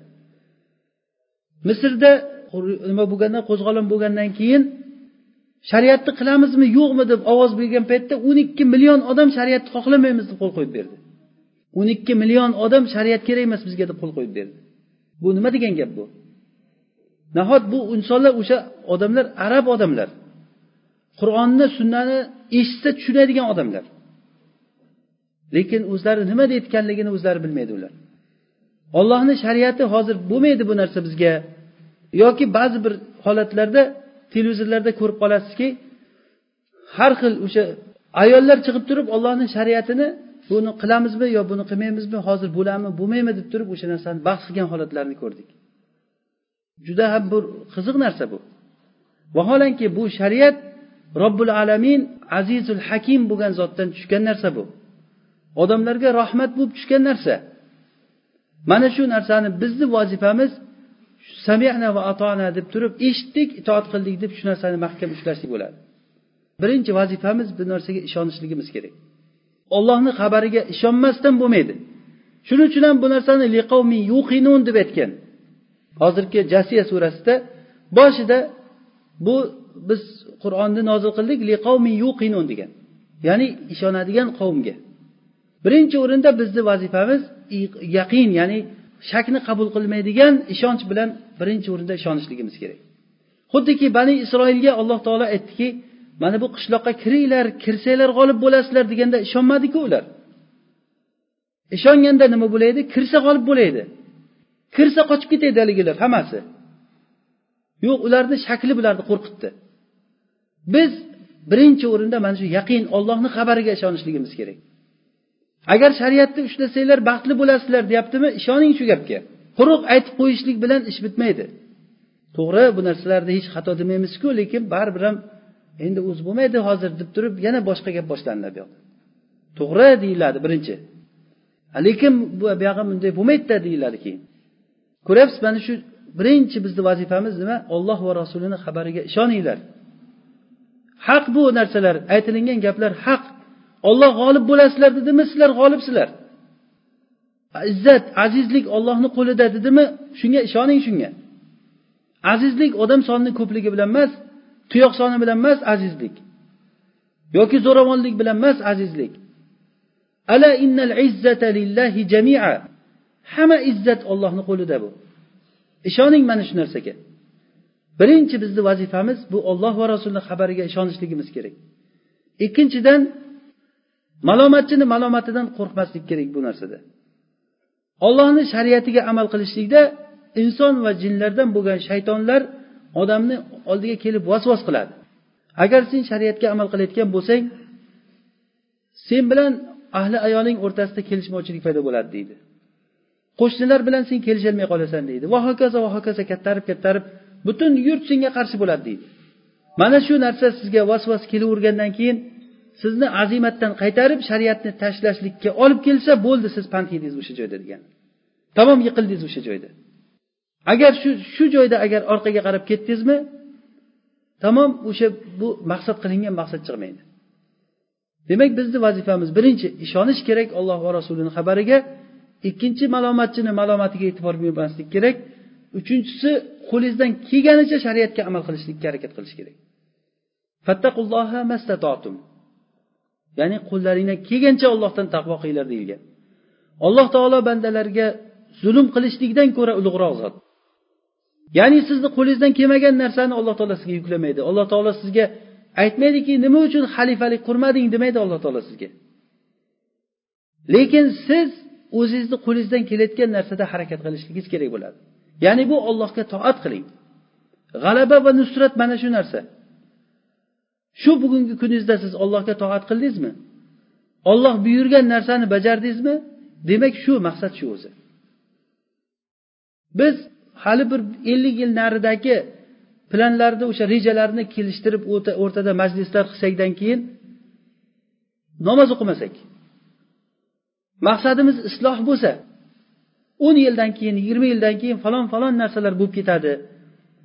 Misrda nima bo'lgandan qo'zg'olon bo'lgandan keyin shariatni qilamizmi yo'qmi deb ovoz bergan paytda o'n ikki million odam shariatni xohlamaymiz deb qo'l qo'yib berdi. o'n ikki million odam shariat kerak emas bizga deb qo'l qo'yib berdi. Bu nima degan gap bu? Nahot bu insonlar o'sha odamlar arab odamlar qur'onni sunnani eshitsa tushunadigan odamlar. Lekin o'zlari nima deyayotganligini o'zlari bilmaydi ular. Ollohni shariati hozir bo'lmaydi bu narsa bizga. Yoki ba'zi bir holatlarda televizorlarda ko'rib qolasizki har xil o'sha ayollar chiqib turib ollohni shariatini buni qilamizmi yo buni qilmaymizmi hozir bo'ladimi bo'lmaymi deb turib o'sha narsani bahs qilgan holatlarni ko'rdik. Juda ham bir qiziq narsa bu. Vaholanki bu shariat robbil alamin azizul hakim bo'lgan zotdan tushgan narsa bu. Odamlarga rahmat bo'lib tushgan narsa. Mana shu narsani bizni vazifamiz samina va atona deb turib eshitdik itoat qildik deb shu narsani mahkam ushlashlik bo'ladi. Birinchi vazifamiz bu narsaga ishonishligimiz kerak. Ollohni xabariga ishonmasdan bo'lmaydi. Shuning uchun ham bu narsani liqavmi yuqinun deb aytgan. Hozirgi jasiya surasida boshida bu biz qur'onni nozil qildik liqavmi yuqinun degan. Ya'ni ishonadigan qavmga. Birinchi o'rinda bizni vazifamiz yaqin ya'ni shakni qabul qilmaydigan ishonch bilan birinchi o'rinda ishonishligimiz kerak. Xuddiki bani isroilga alloh taolo aytdiki mana bu qishloqqa kiringlar kirsanglar g'olib bo'lasizlar deganda ishonmadiku ular. Ishonganda nima bo'laydi? Kirsa g'olib bo'laydi. Kirsa qochib ketadi haligilar hammasi. Yo'q ularni shakli bularni qo'rqitdi. Biz birinchi o'rinda mana shu yaqin ollohni xabariga ishonishligimiz kerak. Agar shariatni ushlasanglar baxtli bo'lasizlar deyaptimi ishoning shu gapga. Quruq aytib qo'yishlik bilan ish bitmaydi. To'g'ri bu narsalarda hech xato demaymizku lekin baribir ham endi o'zi bo'lmaydi hozir deb turib yana boshqa gap boshlanadi bu to'g'ri deyiladi birinchi. Lekin bu buyog'i bunday bo'lmaydida deyiladi keyin. Ko'ryapsiz mana shu birinchi bizni vazifamiz nima? Olloh va rasulini xabariga ishoninglar. Haq bu narsalar aytilingan gaplar haq. Olloh g'olib bo'lasizlar dedimi? Sizlar g'olibsizlar. Izzat azizlik ollohni qo'lida dedimi? Shunga ishoning shunga. Azizlik odam sonini ko'pligi bilan emas tuyoq soni bilan emas azizlik. Yoki zo'ravonlik bilan emas azizlik. Ala innal izzata lillahi jamia. Hamma izzat ollohni qo'lida bu. Ishoning mana shu narsaga. Birinchi bizni vazifamiz bu olloh va rasulni xabariga ishonishligimiz kerak. Ikkinchidan malomatchini malomatidan qo'rqmaslik kerak bu narsada. Ollohni shariatiga amal qilishlikda inson va jinlardan bo'lgan shaytonlar odamni oldiga kelib vasvas qiladi. Agar sen shariatga amal qilayotgan bo'lsang sen bilan ahli ayoling o'rtasida kelishmovchilik paydo bo'ladi deydi. Qo'shnilar bilan sen kelisholmay qolasan deydi. Va hokazo va hokazo kattarib kattarib butun yurt senga qarshi bo'ladi deydi. Mana shu narsa sizga vasvas kelavergandan keyin sizni azimatdan qaytarib shariatni tashlashlikka olib kelsa bo'ldi siz pand yedingiz o'sha joyda degan. Tamom yiqildingiz o'sha joyda. Agar shu shu joyda agar orqaga qarab ketdingizmi tamom o'sha bu maqsad qilingan maqsad chiqmaydi. Demak bizni vazifamiz birinchi ishonish kerak alloh va rasulini xabariga. Ikkinchi malomatchini malomatiga e'tibor bermaslik kerak. Uchinchisi qo'lingizdan kelganicha shariatga amal qilishlikka harakat qilish kerak. Ya'ni qo'llaringdan kelgancha ollohdan taqvo qilinglar deyilgan. Alloh taolo bandalarga zulm qilishlikdan ko'ra ulug'roq zot. Ya'ni sizni qo'lingizdan kelmagan narsani alloh taolo sizga yuklamaydi. Alloh taolo sizga aytmaydiki nima uchun xalifalik qurmading demaydi alloh taolo sizga. Lekin siz o'zingizni qo'lingizdan kelayotgan narsada harakat qilishligingiz kerak bo'ladi. Ya'ni bu ollohga toat qiling. G'alaba va nusrat mana shu narsa. Shu bugungi kuningizda siz ollohga toat qildingizmi? Olloh buyurgan narsani bajardingizmi? Demak shu maqsad shu o'zi. Biz hali bir ellik yil naridagi planlarni o'sha rejalarni kelishtirib o'rtada majlislar qilsakdan keyin namoz o'qimasak maqsadimiz isloh bo'lsa o'n yildan keyin yigirma yildan keyin falon falon narsalar bo'lib ketadi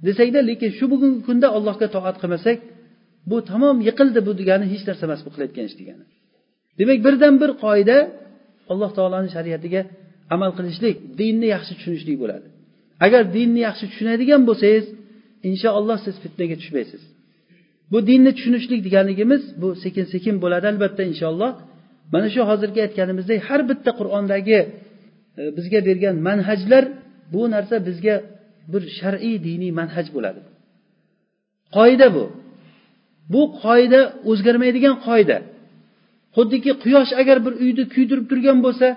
desakda lekin shu bugungi kunda allohga toat qilmasak bu tamom yiqildi bu degani hech narsa emas bu qilayotgan ish degani. Demak birdan bir qoida alloh taoloni shariatiga amal qilishlik dinni yaxshi tushunishlik bo'ladi. Agar dinni yaxshi tushunadigan bo'lsangiz inshaalloh siz fitnaga tushmaysiz. Bu dinni tushunishlik deganligimiz bu sekin sekin bo'ladi albatta inshaalloh. Mana shu hozirgi aytganimizdek har bitta qur'ondagi e, bizga bergan manhajlar bu narsa bizga bir shar'iy diniy manhaj bo'ladi. Qoida bu. Bu qoida o'zgarmaydigan qoida. Xuddiki quyosh agar bir uyni kuydirib turgan bo'lsa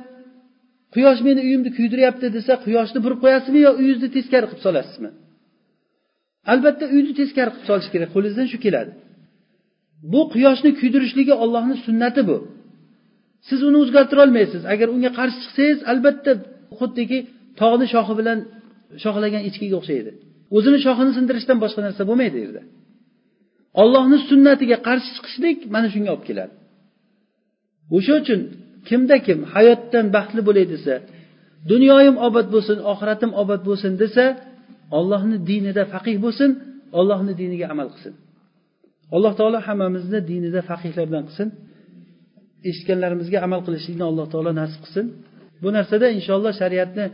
quyosh meni uyimni kuydiryapti desa quyoshni burib qo'yasizmi yo uyingizni teskari qilib solasizmi? Albatta uyni teskari qilib solish kerak qo'lingizdan shu keladi. Bu quyoshni kuydirishligi ollohni sunnati bu. Siz uni o'zgartira olmaysiz. Agar unga qarshi chiqsangiz albatta xuddiki tog'ni shoxi bilan shoxlagan echkiga o'xshaydi. O'zini shoxini sindirishdan boshqa narsa bo'lmaydi u yerda. Ollohni sunnatiga qarshi chiqishlik mana shunga olib keladi. O'sha uchun kimda kim hayotdan baxtli bo'lay desa dunyoyim obod bo'lsin oxiratim obod bo'lsin desa ollohni dinida faqih bo'lsin ollohni diniga amal qilsin. Alloh taolo hammamizni dinida faqihlardan qilsin. Eshitganlarimizga amal qilishlikni alloh taolo nasib qilsin. Bu narsada inshaalloh shariatni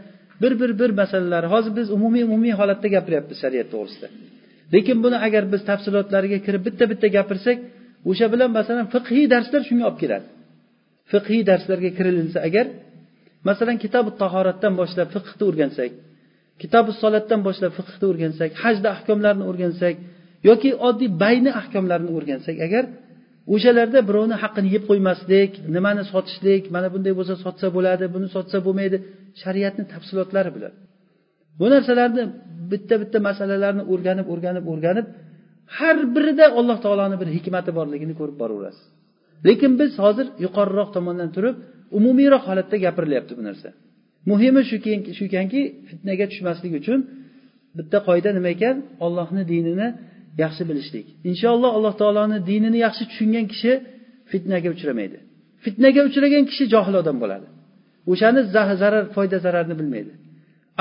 bir bir bir masalalar hozir biz umumiy umumiy holatda gapiryapmiz shariat to'g'risida. Lekin buni agar biz tafsilotlariga kirib bitta bitta gapirsak o'sha bilan masalan fiqhiy darslar shunga olib keladi. Fiqhiy darslarga kirilinsa agar masalan kitobi tahoratdan boshlab fiqhni o'rgansak kitobi solatdan boshlab fiqhni o'rgansak hajda ahkomlarini o'rgansak yoki oddiy bayni ahkomlarini o'rgansak agar o'shalarda birovni haqqini yeb qo'ymaslik nimani sotishlik mana bunday bo'lsa sotsa bo'ladi buni sotsa bo'lmaydi shariatni tafsilotlari bilan. Bu narsalarni bitta bitta masalalarni o'rganib o'rganib o'rganib har birida alloh taoloni bir hikmati borligini ko'rib boraverasiz. Lekin biz hozir yuqoriroq tomondan turib umumiyroq holatda gapirilyapti bu narsa. Muhimi shu ekanki fitnaga tushmaslik uchun bitta qoida nima ekan? Ollohni dinini yaxshi bilishlik. Inshaalloh alloh taoloni dinini yaxshi tushungan kishi fitnaga uchramaydi. Fitnaga uchragan kishi johil odam bo'ladi. O'shani zarar foyda zararni bilmaydi.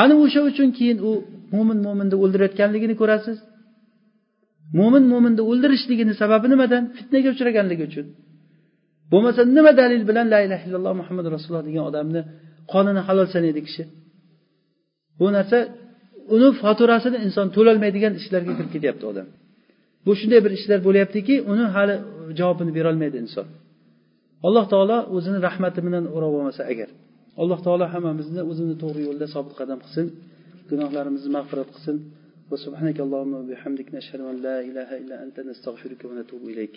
Ana o'sha uchun keyin u mo'min mo'minni o'ldirayotganligini ko'rasiz. Mo'min mo'minni o'ldirishligini sababi nimadan? Fitnaga uchraganligi uchun. Bo'lmasa nima dalil bilan la ilaha illalloh muhammad rasululloh degan odamni qonini halol sanaydi kishi? Bu narsa uni faturasini inson to'lolmaydigan ishlarga kirib ketyapti odam. Bu shunday bir ishlar bo'lyaptiki uni hali javobini berolmaydi inson. Alloh taolo o'zini rahmati bilan o'rab olmasa agar. alloh taolo hammamizni o'zini to'g'ri yo'lda sobit qadam qilsin gunohlarimizni mag'firat qilsin. Va subhanak allohumma bihamdik nashhadu an la ilaha illa anta nastag'firuka va natubu ilayk.